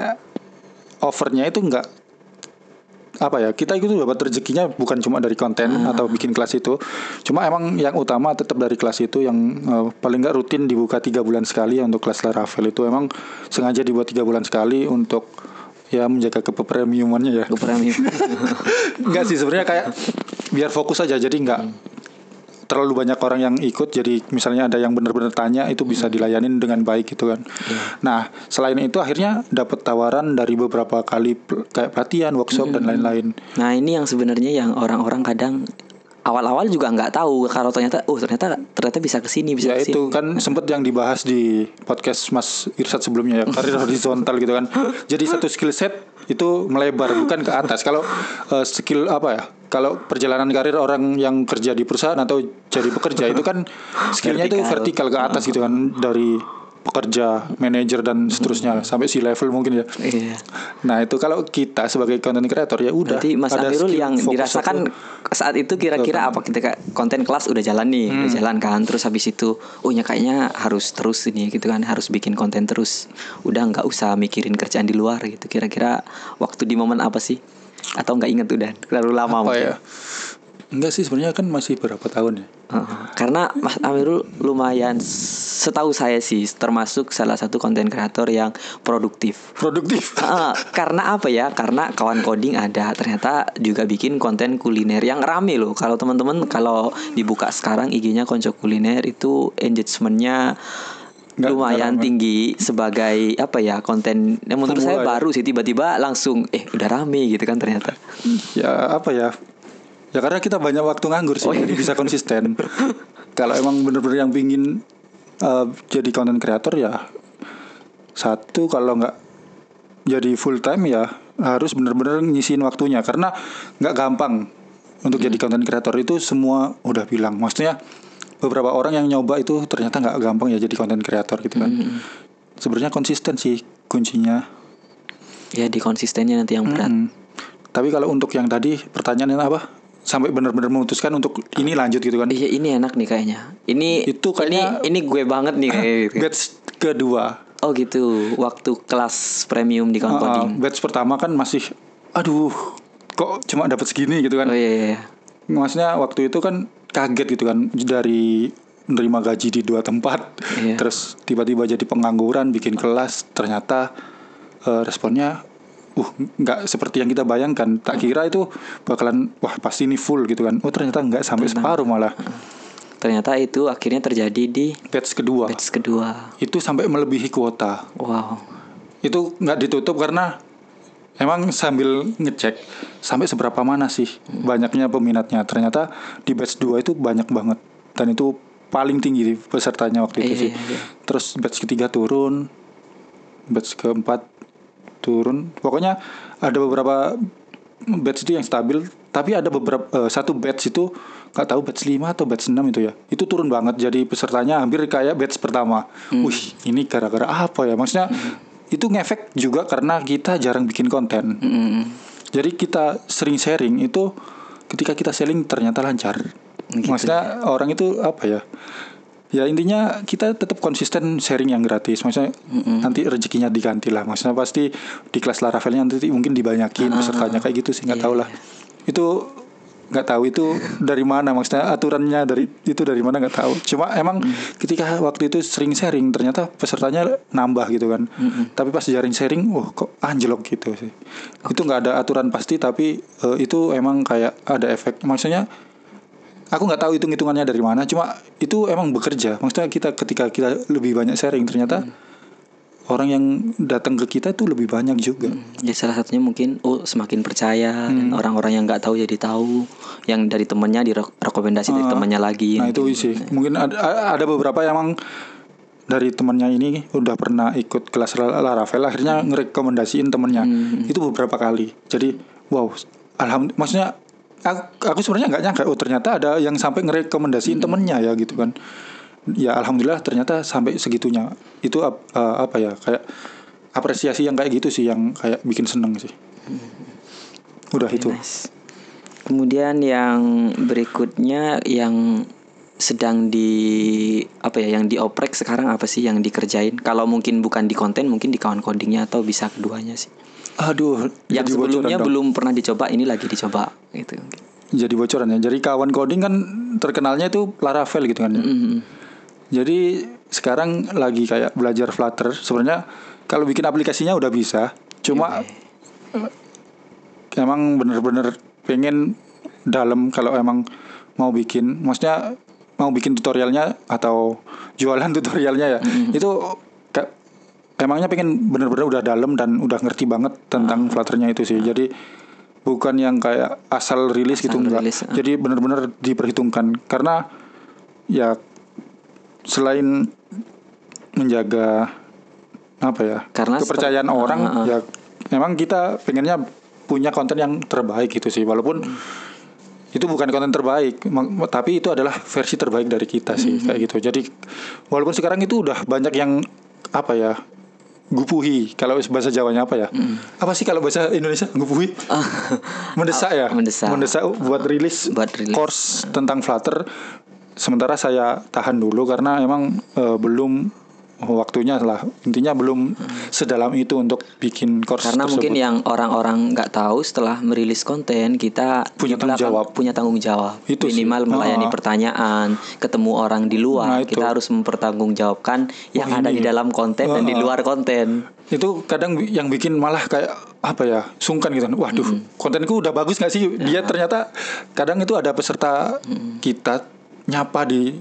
offernya itu nggak apa ya kita itu dapat rezekinya bukan cuma dari konten Ah. atau bikin kelas itu cuma emang yang utama tetap dari kelas itu yang eh, paling nggak rutin dibuka tiga bulan sekali ya untuk kelas Laravel itu emang sengaja dibuat tiga bulan sekali untuk ya menjaga kepremiumannya ya Gue premium. Enggak sih sebenarnya kayak biar fokus aja jadi nggak terlalu banyak orang yang ikut jadi misalnya ada yang benar-benar tanya itu bisa dilayanin dengan baik gitu kan. Nah, selain itu akhirnya dapat tawaran dari beberapa kali kayak pelatihan, workshop dan lain-lain. Nah ini yang sebenarnya yang orang-orang kadang awal-awal juga nggak tahu kalau ternyata oh ternyata ternyata bisa ke sini bisa Ya ke sini. itu kan sempat yang dibahas di podcast Mas Irsat sebelumnya ya karir horizontal gitu kan. Jadi satu skill set itu melebar bukan ke atas. Kalau eh, skill apa ya? Kalau perjalanan karir orang yang kerja di perusahaan atau jadi pekerja itu kan skillnya itu vertikal ke atas gitu kan dari pekerja, manajer dan seterusnya sampai si level mungkin ya. Iya. Nah itu kalau kita sebagai content creator ya udah. Berarti Mas Amirul yang dirasakan satu. saat itu kira-kira apa ketika konten kelas udah jalan nih, Hmm. udah jalan kan, terus habis itu, oh ya kayaknya harus terus ini gitu kan, harus bikin konten terus, udah nggak usah mikirin kerjaan di luar gitu. Kira-kira waktu di momen apa sih? Atau nggak inget udah, terlalu lama apa mungkin. ya? Enggak sih sebenarnya kan masih berapa tahun ya. Heeh. karena Mas Amirul lumayan setahu saya sih termasuk salah satu konten kreator yang produktif. Produktif. Ah, karena apa ya? Karena kawan coding ada ternyata juga bikin konten kuliner yang rame loh. Kalau teman-teman kalau dibuka sekarang IG-nya Konco Kuliner itu engagementnya Nggak- lumayan nggak tinggi sebagai apa ya konten yang menurut Pemula saya ya. baru sih tiba-tiba langsung eh udah rame gitu kan ternyata. ya apa ya ya karena kita banyak waktu nganggur sih Oh, iya. jadi bisa konsisten kalau emang bener-bener yang pingin eh, jadi content creator ya satu kalau nggak jadi full time ya harus bener-bener nyisiin waktunya karena nggak gampang untuk jadi content creator itu semua udah bilang maksudnya beberapa orang yang nyoba itu ternyata nggak gampang ya jadi content creator gitu kan sebenarnya konsisten sih kuncinya Ya di konsistennya nanti yang berat. Mm. Tapi kalau untuk yang tadi pertanyaannya apa? Sampai benar-benar memutuskan untuk ini lanjut gitu kan? Iya ini enak nih kayaknya. Ini Itu kayaknya- ini, ini gue banget nih kayak gitu. Batch kedua, Oh gitu. Waktu kelas premium di kawan uh, batch pertama kan masih, aduh, kok cuma dapat segini gitu Oh kan? iya, iya, iya. Maksudnya waktu itu kan kaget gitu kan dari menerima gaji di dua tempat, Iya. terus tiba-tiba jadi pengangguran, bikin kelas, ternyata eh, responnya, uh, nggak seperti yang kita bayangkan. Tak kira itu bakalan, wah pasti ini full gitu kan? Oh ternyata nggak sampai separuh malah. Ternyata itu akhirnya terjadi di Batch kedua batch kedua. itu sampai melebihi kuota. Wow. Itu nggak ditutup karena emang sambil ngecek sampai seberapa mana sih banyaknya peminatnya. Ternyata di batch 2 itu banyak banget dan itu paling tinggi pesertanya waktu itu Iya, sih. iya, iya. Terus batch ketiga turun, batch keempat turun. Pokoknya ada beberapa batch itu yang stabil, tapi ada beberapa eh, satu batch itu nggak tahu batch 5 atau batch 6 itu ya. Itu turun banget jadi pesertanya hampir kayak batch pertama. Hmm. Wih, ini gara-gara apa ya? Maksudnya itu ngefek juga karena kita jarang bikin konten. Mm. Jadi kita sering sharing itu ketika kita selling ternyata lancar. Gitu Maksudnya orang itu apa ya? Ya intinya kita tetap konsisten sharing yang gratis. Maksudnya nanti rezekinya diganti lah. Maksudnya pasti di kelas Laravelnya nanti mungkin dibanyakin pesertanya kayak gitu sih nggak Iya, tahu lah. Itu nggak tahu itu dari mana maksudnya aturannya dari itu dari mana nggak tahu. Cuma emang ketika waktu itu sering sharing ternyata pesertanya nambah gitu kan. Tapi pas jaring sharing, wah kok anjlok gitu sih. Itu nggak ada aturan pasti tapi eh, itu emang kayak ada efek. Maksudnya aku nggak tahu hitung hitungannya dari mana cuma itu emang bekerja. Maksudnya kita ketika kita lebih banyak sharing ternyata orang yang datang ke kita itu lebih banyak juga. Ya salah satunya mungkin oh semakin percaya Hmm. dan orang-orang yang nggak tahu jadi tahu, yang dari temennya direkomendasi dari Ah, temannya lagi. nah itu sih. Mungkin ada ada beberapa yang emang dari temannya ini udah pernah ikut kelas La- Laravel akhirnya ngerekomendasiin temennya itu beberapa kali. Jadi wow alhamdulillah maksudnya aku, aku sebenarnya nggak nyangka oh ternyata ada yang sampai ngerekomendasiin temennya ya gitu kan ya alhamdulillah ternyata sampai segitunya itu eh, apa ya kayak apresiasi yang kayak gitu sih yang kayak bikin seneng sih udah itu Nice. Kemudian yang berikutnya yang sedang di apa ya yang dioprek sekarang apa sih yang dikerjain? Kalau mungkin bukan di konten mungkin di kawan codingnya atau bisa keduanya sih. Aduh, yang sebelumnya dong. belum pernah dicoba ini lagi dicoba gitu jadi bocoran ya. Jadi kawan coding kan terkenalnya itu Laravel gitu kan. Mm. Jadi sekarang lagi kayak belajar Flutter. Sebenarnya kalau bikin aplikasinya udah bisa, cuma eh, emang bener-bener pengen dalam kalau emang mau bikin, maksudnya mau bikin tutorialnya atau jualan tutorialnya ya, itu ka- emangnya pengen bener-bener udah dalam dan udah ngerti banget tentang Flutternya itu sih. Jadi bukan yang kayak asal rilis gitu Asal enggak. rilis, ah. Jadi bener-bener diperhitungkan karena ya selain menjaga apa ya Karena kepercayaan seperti- orang ah. ya memang kita pengennya punya konten yang terbaik gitu sih walaupun itu bukan konten terbaik tapi itu adalah versi terbaik dari kita sih kayak gitu jadi walaupun sekarang itu udah banyak yang apa ya gupuhi kalau bahasa Jawanya apa ya? Apa sih kalau bahasa Indonesia? Gupuhi mendesak ya? Mendesak. buat rilis Buat rilis. course tentang Flutter. Sementara saya tahan dulu karena emang eh, belum waktunya lah intinya belum sedalam itu untuk bikin course karena tersebut. mungkin yang orang-orang nggak tahu setelah merilis konten kita Punya tanggung jawab. punya tanggung jawab Itu sih. minimal melayani Ah. pertanyaan ketemu orang di luar Nah, itu. kita harus mempertanggungjawabkan yang ada di dalam konten dan di Ah. luar konten itu kadang yang bikin malah kayak apa ya sungkan gitu waduh kontenku udah bagus gak sih dia ternyata kadang itu ada peserta kita nyapa di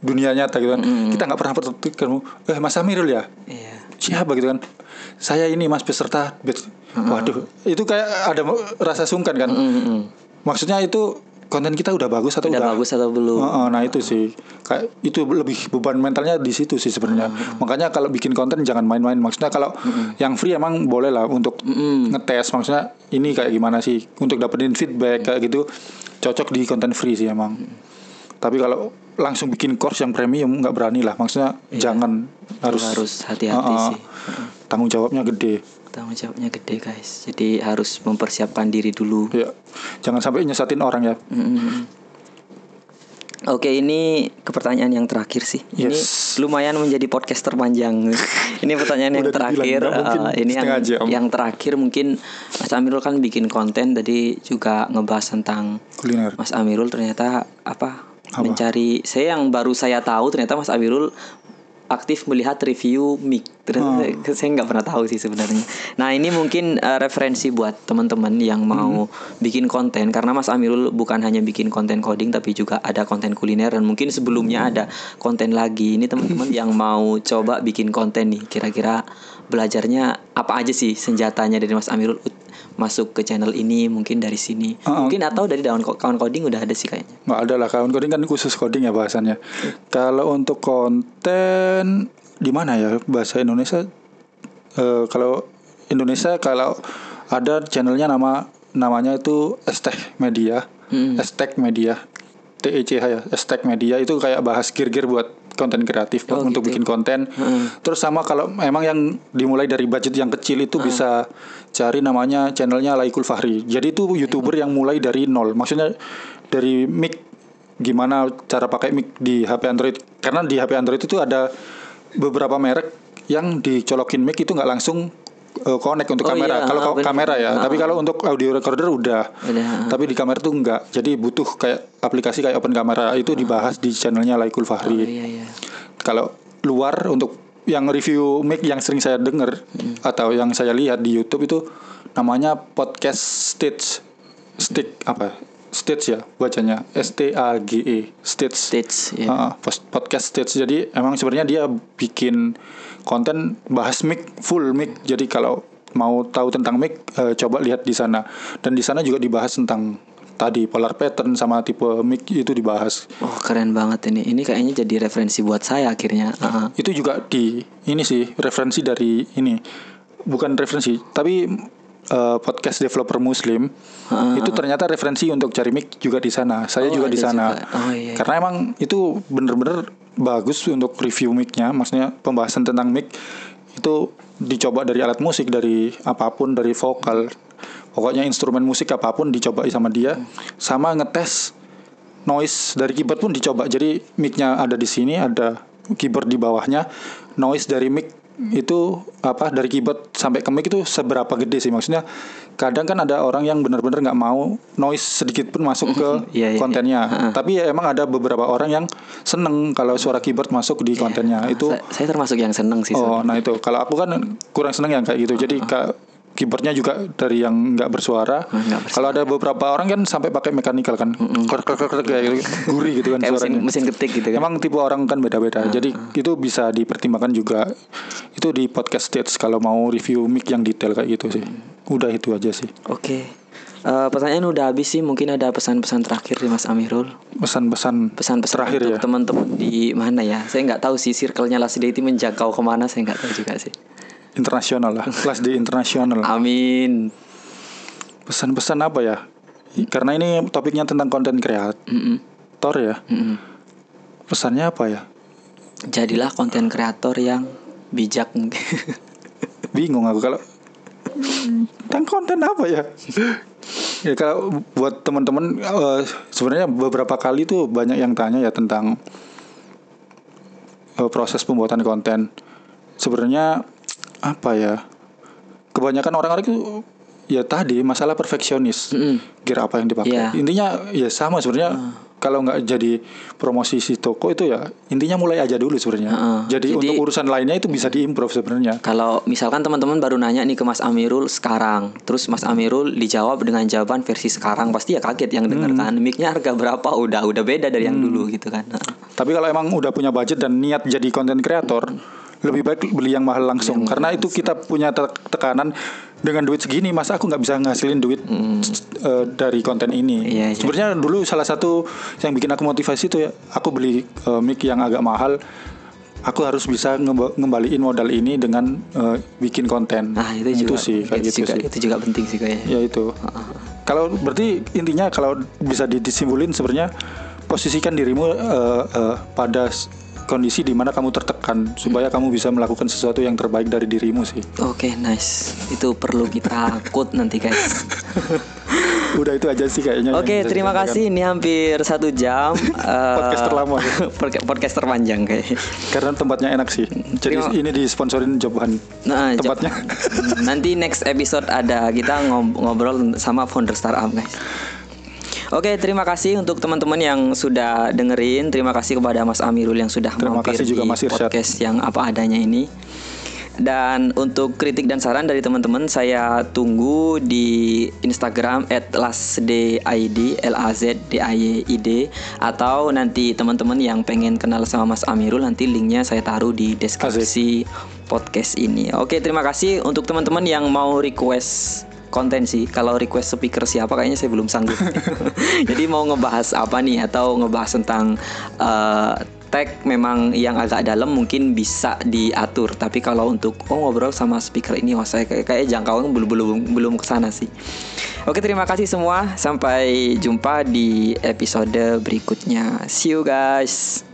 dunia nyata gitu kan. Kita nggak pernah ketemu eh Mas Amirul ya? Iya. Siapa? gitu kan. Saya ini Mas peserta. Waduh itu kayak ada rasa sungkan kan. Mm-mm. maksudnya itu konten kita udah bagus atau udah udah, bagus atau belum? Heeh, nah itu sih. Kayak itu lebih beban mentalnya di situ sih sebenarnya. Makanya kalau bikin konten jangan main-main. Maksudnya kalau yang free emang boleh lah untuk ngetes. Maksudnya ini kayak gimana sih? Untuk dapetin feedback kayak gitu cocok di konten free sih emang. Tapi kalau langsung bikin course yang premium nggak berani lah. Maksudnya jangan harus harus hati-hati Heeh. sih tanggung jawabnya gede. tanggung jawabnya gede guys jadi harus mempersiapkan diri dulu Ya jangan sampai nyesatin orang ya. Mm-mm. Oke ini ke pertanyaan yang terakhir sih. Ini Yes. lumayan menjadi podcast terpanjang. ini pertanyaan yang dibilang, terakhir. nggak mungkin eh, ini yang jam. yang terakhir mungkin Mas Amirul kan bikin konten tadi juga ngebahas tentang Kuliner. Mas Amirul ternyata apa, Apa? mencari saya yang baru saya tahu ternyata Mas Amirul aktif melihat review mic. Ternyata Hmm. saya- nggak pernah tahu sih sebenarnya. Nah ini mungkin eh, referensi buat teman-teman yang mau Hmm. bikin konten karena Mas Amirul bukan hanya bikin konten coding tapi juga ada konten kuliner dan mungkin sebelumnya ada konten lagi. Ini teman-teman yang mau coba bikin konten nih kira-kira belajarnya apa aja sih senjatanya dari Mas Amirul ut- masuk ke channel ini mungkin dari sini Uh-uh. mungkin atau dari daun kawan coding udah ada sih kayaknya nggak ada lah kawan coding kan khusus coding ya bahasannya. Kalau untuk konten di mana ya bahasa Indonesia? Eh, kalau Indonesia kalau ada channelnya nama namanya itu Estek Media, Hmm. Estek Media, TECH ya, Estek Media itu kayak bahas gear-gear buat konten kreatif Oh, untuk gitu. bikin konten. Terus sama kalau emang yang dimulai dari budget yang kecil itu bisa cari namanya channelnya Laikul Fahri. Jadi itu youtuber yang mulai dari nol. Maksudnya dari mic gimana cara pakai mic di HP Android. Karena di HP Android itu ada beberapa merek yang dicolokin mic itu nggak langsung uh, connect untuk Oh, kamera. iya, kalau ah, bener. kamera ya. Ah. Tapi kalau untuk audio recorder udah. Udah, ah. Tapi di kamera tuh enggak. Jadi butuh kayak aplikasi kayak Open Camera itu dibahas di channelnya Laikul oh, Fahri iya iya kalau luar untuk yang review mic yang sering saya dengar atau yang saya lihat di YouTube itu namanya podcast stage stick apa stage ya bacanya. S T A G E stage stage ya Ah, pos- podcast stage jadi emang sebenarnya dia bikin konten bahas mic full mic. Jadi kalau mau tahu tentang mic eh, coba lihat di sana. Dan di sana juga dibahas tentang tadi polar pattern sama tipe mic itu dibahas. Oh keren banget ini. Ini kayaknya jadi referensi buat saya akhirnya. Ah, itu juga di ini sih referensi dari ini. Bukan referensi tapi eh, podcast developer muslim Ah, itu ternyata referensi untuk cari mic juga di sana saya Oh, juga di sana. Oh, iya, iya. karena emang itu bener-bener bagus untuk review micnya maksudnya pembahasan tentang mic itu dicoba dari alat musik dari apa pun dari vokal pokoknya instrumen musik apa pun dicoba sama dia sama ngetes noise dari keyboard pun dicoba. Jadi mic-nya ada di sini, ada keyboard di bawahnya. Noise dari mic itu apa dari keyboard sampai ke mic itu seberapa gede sih? Maksudnya kadang kan ada orang yang benar-benar nggak mau noise sedikit pun masuk ke Iya, iya, kontennya. Iya. Ha-ha. tapi ya emang ada beberapa orang yang seneng kalau suara keyboard masuk di kontennya. Itu Saya, saya termasuk yang seneng sih. oh nah itu. Kalau aku kan kurang seneng yang kayak gitu. Jadi ka- keyboardnya juga dari yang nggak bersuara. bersuara. Kalau ada beberapa orang kan sampai pakai mekanikal kan, krek krek krek krek kayak gitu, gurih gitu kan Kayak mesin, suaranya. mesin ketik gitu kan. Emang tipe orang kan beda-beda. Jadi itu bisa dipertimbangkan juga. Itu di podcast stage kalau mau review mic yang detail kayak gitu sih. Udah itu aja sih. Oke. Eh, pertanyaan udah habis sih. Mungkin ada pesan-pesan terakhir dari Mas Amirul. Pesan-pesan Pesan-pesan terakhir ya. teman-teman di mana ya? Saya nggak tahu sih circle-nya Last Day itu menjangkau ke mana. Saya nggak tahu juga sih. Internasional lah. Kelas di internasional. Amin. Pesan-pesan apa ya? Karena ini topiknya tentang konten kreator ya. Pesannya apa ya? Jadilah konten kreator yang bijak. bingung aku kalau tentang konten apa ya ya kalau buat teman-teman eh, sebenarnya beberapa kali tuh banyak yang tanya ya tentang eh, proses pembuatan konten sebenarnya apa ya kebanyakan orang-orang itu ya tadi masalah perfeksionis Mm-mm. gear apa yang dipakai Iya. intinya ya sama sebenarnya kalau nggak jadi promosi si toko itu ya intinya mulai aja dulu sebenarnya Heeh. jadi, Jadi- untuk urusan lainnya itu bisa diimprove sebenarnya Kalau misalkan teman-teman baru nanya nih ke Mas Amirul sekarang, terus Mas Amirul dijawab dengan jawaban versi sekarang, pasti ya kaget yang denger kan. Mic-nya harga berapa? Udah udah beda dari yang dulu gitu kan. Tapi kalau emang udah punya budget dan niat jadi konten kreator, lebih baik beli yang mahal langsung. Karena itu kita punya te- tekanan dengan duit segini, masa aku nggak bisa ngasilin duit eh, dari konten ini. Iya, iya. Sebenarnya dulu salah satu yang bikin aku motivasi itu ya, aku beli eh, mic yang agak mahal. Aku harus bisa ngemba- ngembaliin modal ini dengan eh, bikin konten. Nah, itu juga sih kayak itu gitu juga, sih. itu juga penting sih kayaknya. Ya itu. Kalau berarti intinya kalau bisa di- disimpulin sebenarnya posisikan dirimu eh, eh, pada kondisi di mana kamu tertekan supaya kamu bisa melakukan sesuatu yang terbaik dari dirimu sih. Oke, nice. Itu perlu kita quote nanti guys. Udah itu aja sih kayaknya. Oke, bisa terima kasih. Ini hampir satu jam. eh, Podcast terlama. podca- podcast terpanjang kayak. Karena tempatnya enak sih. Jadi Terima- ini disponsorin Jobhan. Nah, Tempatnya. Nanti next episode ada kita ngob- ngobrol sama founder startup guys. Oke, terima kasih untuk teman-teman yang sudah dengerin. Terima kasih kepada Mas Amirul yang sudah Terima mampir kasih juga di Mas Irsyad. podcast yang apa adanya ini. Dan untuk kritik dan saran dari teman-teman saya tunggu di Instagram @lasdid l a z d a y i d atau nanti teman-teman yang pengen kenal sama Mas Amirul nanti linknya saya taruh di deskripsi podcast ini. Oke, terima kasih untuk teman-teman yang mau request konten sih. Kalau request speaker siapa kayaknya saya belum sanggup. Jadi mau ngebahas apa nih atau ngebahas tentang eh, tag memang yang agak dalam mungkin bisa diatur. Tapi kalau untuk oh ngobrol sama speaker ini wah saya kayak kayak jangkauan belum belum belum ke sana sih. Oke, terima kasih semua. Sampai jumpa di episode berikutnya. See you guys.